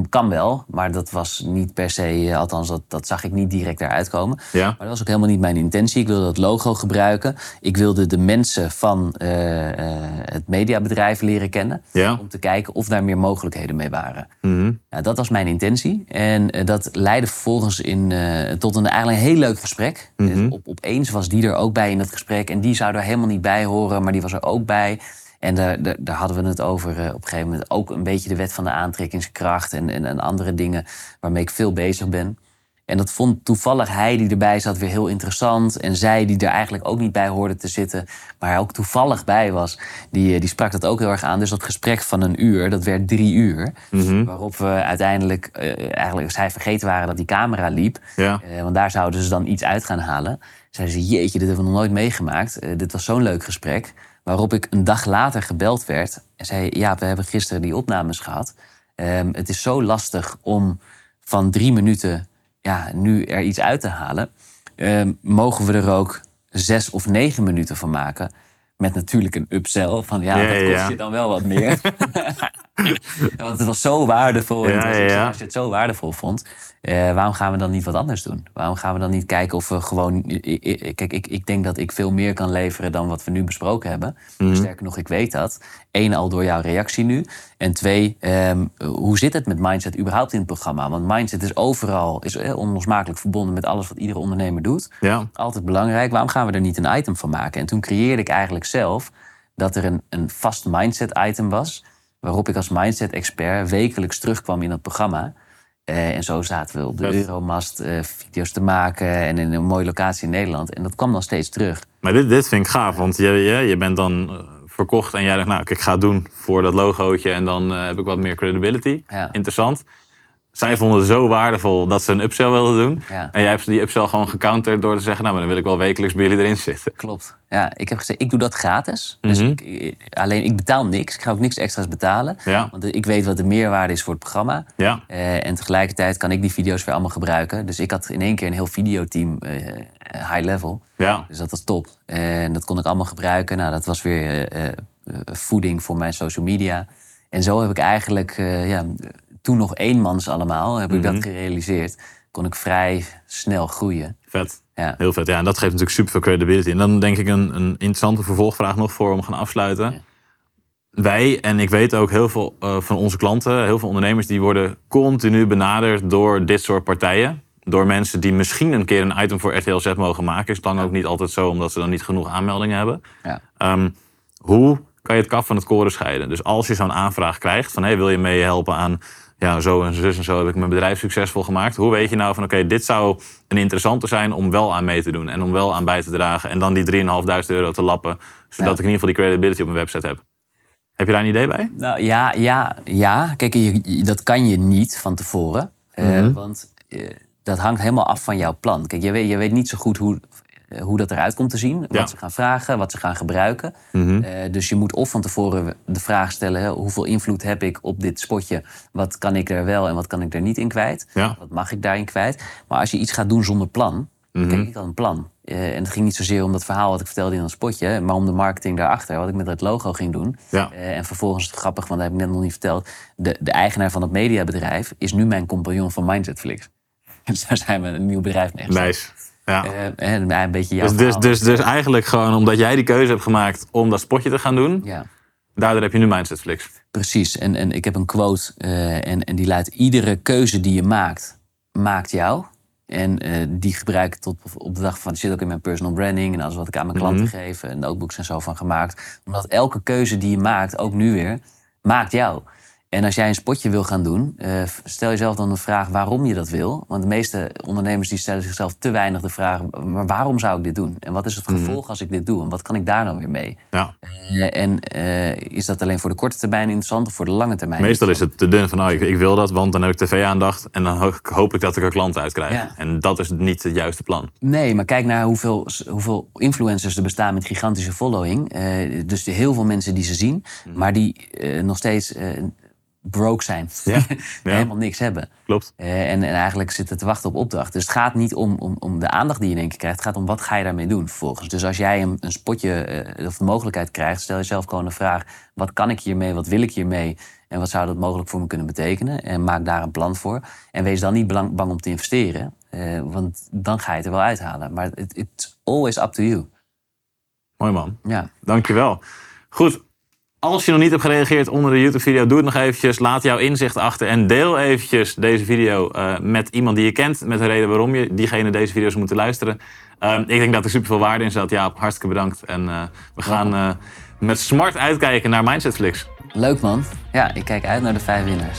Kan wel, maar dat was niet per se, eh, althans dat, dat zag ik niet direct eruit komen.
Ja.
Maar dat was ook helemaal niet mijn intentie. Ik wilde dat logo gebruiken. Ik wilde de mensen van eh, eh, het mediabedrijf leren kennen.
Ja.
Om te kijken of daar meer mogelijkheden mee waren.
Mhm.
Ja, dat was mijn intentie. En dat leidde vervolgens in, tot een eigenlijk een heel leuk gesprek.
Mhm.
Dus op, opeens was die er ook bij in dat gesprek. En die zou er helemaal niet bij horen, maar die was er ook bij. En daar, daar, daar hadden we het over eh, op een gegeven moment. Ook een beetje de wet van de aantrekkingskracht en, en, en andere dingen waarmee ik veel bezig ben. En dat vond toevallig hij die erbij zat weer heel interessant. En zij die er eigenlijk ook niet bij hoorde te zitten, maar hij ook toevallig bij was, die, eh, die sprak dat ook heel erg aan. Dus dat gesprek van een uur, dat werd drie uur.
Mhm.
Waarop we uiteindelijk, eh, eigenlijk zij vergeten waren dat die camera liep.
Ja.
Want daar zouden ze dan iets uit gaan halen. Zeiden ze, jeetje, dit hebben we nog nooit meegemaakt. Dit was zo'n leuk gesprek. Waarop ik een dag later gebeld werd. En zei, ja, we hebben gisteren die opnames gehad. Ehm, het is zo lastig om van drie minuten ja, nu er iets uit te halen. Ehm, mogen we er ook zes of negen minuten van maken? Met natuurlijk een upsell van ja,
Ja,
dat kost
ja.
je dan wel wat meer. Want het was zo waardevol.
Ja,
was-. Als je het zo waardevol vond, eh, waarom gaan we dan niet wat anders doen? Waarom gaan we dan niet kijken of we gewoon. Kijk, ik, ik denk dat ik veel meer kan leveren dan wat we nu besproken hebben.
Mhm.
Sterker nog, ik weet dat. Eén, al door jouw reactie nu. En twee, ehm, hoe zit het met mindset überhaupt in het programma? Want mindset is overal is eh, onlosmakelijk verbonden met alles wat iedere ondernemer doet
Ja.
altijd belangrijk. Waarom gaan we er niet een item van maken? En toen creëerde ik eigenlijk zelf dat er een, een vast mindset item was. Waarop ik als mindset expert wekelijks terugkwam in dat programma. Eh, en zo zaten we op de
Vet.
Euromast eh, video's te maken. En in een mooie locatie in Nederland. En dat kwam dan steeds terug.
Maar dit, dit vind ik gaaf, want je, je, je bent dan verkocht en jij dacht, nou, ik ga het doen voor dat logootje en dan eh, heb ik wat meer credibility.
Ja.
Interessant. Zij vonden het zo waardevol dat ze een upsell wilden doen.
Ja.
En jij hebt die upsell gewoon gecounterd door te zeggen, nou, maar dan wil ik wel wekelijks bij jullie erin zitten.
Klopt. Ja, ik heb gezegd, ik doe dat gratis. Dus
Mhm.
ik, ik- alleen ik betaal niks. Ik ga ook niks extra's betalen.
Ja.
Want ik weet wat de meerwaarde is voor het programma.
Ja.
Eh, en tegelijkertijd kan ik die video's weer allemaal gebruiken. Dus ik had in één keer een heel videoteam eh, high level.
Ja.
Dus dat was top. En dat kon ik allemaal gebruiken. Nou, dat was weer eh, eh, voeding voor mijn social media. En zo heb ik eigenlijk, eh, ja, toen nog eenmans allemaal, heb ik
Mhm.
dat gerealiseerd. Kon ik vrij snel groeien.
Vet.
Ja.
Heel vet. Ja, en dat geeft natuurlijk super veel credibility. En dan denk ik een, een interessante vervolgvraag nog voor om gaan afsluiten.
Ja.
Wij, en ik weet ook heel veel eh, van onze klanten, heel veel ondernemers, die worden continu benaderd door dit soort partijen. Door mensen die misschien een keer een item voor RTL Z mogen maken. Is dan ook niet altijd zo, omdat ze dan niet genoeg aanmeldingen hebben.
Ja.
Ehm, hoe kan je het kaf van het koren scheiden? Dus als je zo'n aanvraag krijgt van hey, wil je meehelpen aan ja, zo en zus en zo heb ik mijn bedrijf succesvol gemaakt. Hoe weet je nou van oké, dit zou een interessante zijn om wel aan mee te doen en om wel aan bij te dragen en dan die 3.500 euro te lappen, zodat
Ja.
ik in ieder geval die credibility op mijn website heb. Heb je daar een idee bij?
Nou ja, ja, ja. Kijk, je, dat kan je niet van tevoren. Eh,
Mhm.
Want eh, dat hangt helemaal af van jouw plan. Kijk, je weet, je weet niet zo goed hoe, hoe dat eruit komt te zien. Wat
Ja.
ze gaan vragen, wat ze gaan gebruiken.
Mhm.
Eh, dus je moet of van tevoren de vraag stellen: hè, hoeveel invloed heb ik op dit spotje? Wat kan ik er wel en wat kan ik er niet in kwijt?
Ja.
Wat mag ik daarin kwijt? Maar als je iets gaat doen zonder plan.
Mhm.
Kijk, ik had een plan. Eh, en het ging niet zozeer om dat verhaal wat ik vertelde in dat spotje, maar om de marketing daarachter, wat ik met het logo ging doen.
Ja.
Eh, en vervolgens, het grappig, want dat heb ik net nog niet verteld. De, de eigenaar van het mediabedrijf is nu mijn compagnon van Mindsetflix. Dus daar zijn we een nieuw bedrijf mee.
Nice. Ja.
Eh, en een beetje jouw
Dus, dus, dus, dus eigenlijk gewoon omdat jij die keuze hebt gemaakt om dat spotje te gaan doen,
Ja.
daardoor heb je nu Mindsetflix.
Precies, en, en ik heb een quote eh, en, en die luidt... iedere keuze die je maakt, maakt jou. En eh, die gebruik ik tot op de dag van... die zit ook in mijn personal branding en alles wat ik aan mijn klanten
Mhm.
geef... en notebooks en zo van gemaakt. Omdat elke keuze die je maakt, ook nu weer, maakt jou. En als jij een spotje wil gaan doen, eh, stel jezelf dan de vraag waarom je dat wil. Want de meeste ondernemers die stellen zichzelf te weinig de vraag... maar waarom zou ik dit doen? En wat is het
Mhm.
gevolg als ik dit doe? En wat kan ik daar dan weer mee?
Ja.
Eh, en eh, is dat alleen voor de korte termijn interessant of voor de lange termijn?
Meestal is het te dun van, oh, ik, ik wil dat, want dan heb ik tv-aandacht en dan ho- hoop ik dat ik er klanten uit krijg.
Ja.
En dat is niet het juiste plan.
Nee, maar kijk naar hoeveel, hoeveel influencers er bestaan met gigantische following. Dus heel veel mensen die ze zien, maar die nog steeds broke zijn.
Ja, ja.
Helemaal niks hebben.
Klopt.
Eh, en, en eigenlijk zitten te wachten op opdracht. Dus het gaat niet om, om, om de aandacht die je in één keer krijgt. Het gaat om wat ga je daarmee doen vervolgens. Dus als jij een, een spotje eh, of de mogelijkheid krijgt... stel jezelf gewoon de vraag... wat kan ik hiermee, wat wil ik hiermee... en wat zou dat mogelijk voor me kunnen betekenen? En maak daar een plan voor. En wees dan niet belang, bang om te investeren. eh, want dan ga je het er wel uithalen. Maar it- it's always up to you.
Mooi man.
Ja.
Dankjewel. Goed. Als je nog niet hebt gereageerd onder de YouTube-video, doe het nog eventjes. Laat jouw inzicht achter en deel eventjes deze video eh, met iemand die je kent. Met een reden waarom je diegene deze video's moet luisteren. Ehm, ik denk dat er super veel waarde in zat. Ja, hartstikke bedankt. En eh, we gaan eh, met smart uitkijken naar Mindsetflix.
Leuk man. Ja, ik kijk uit naar de vijf winnaars.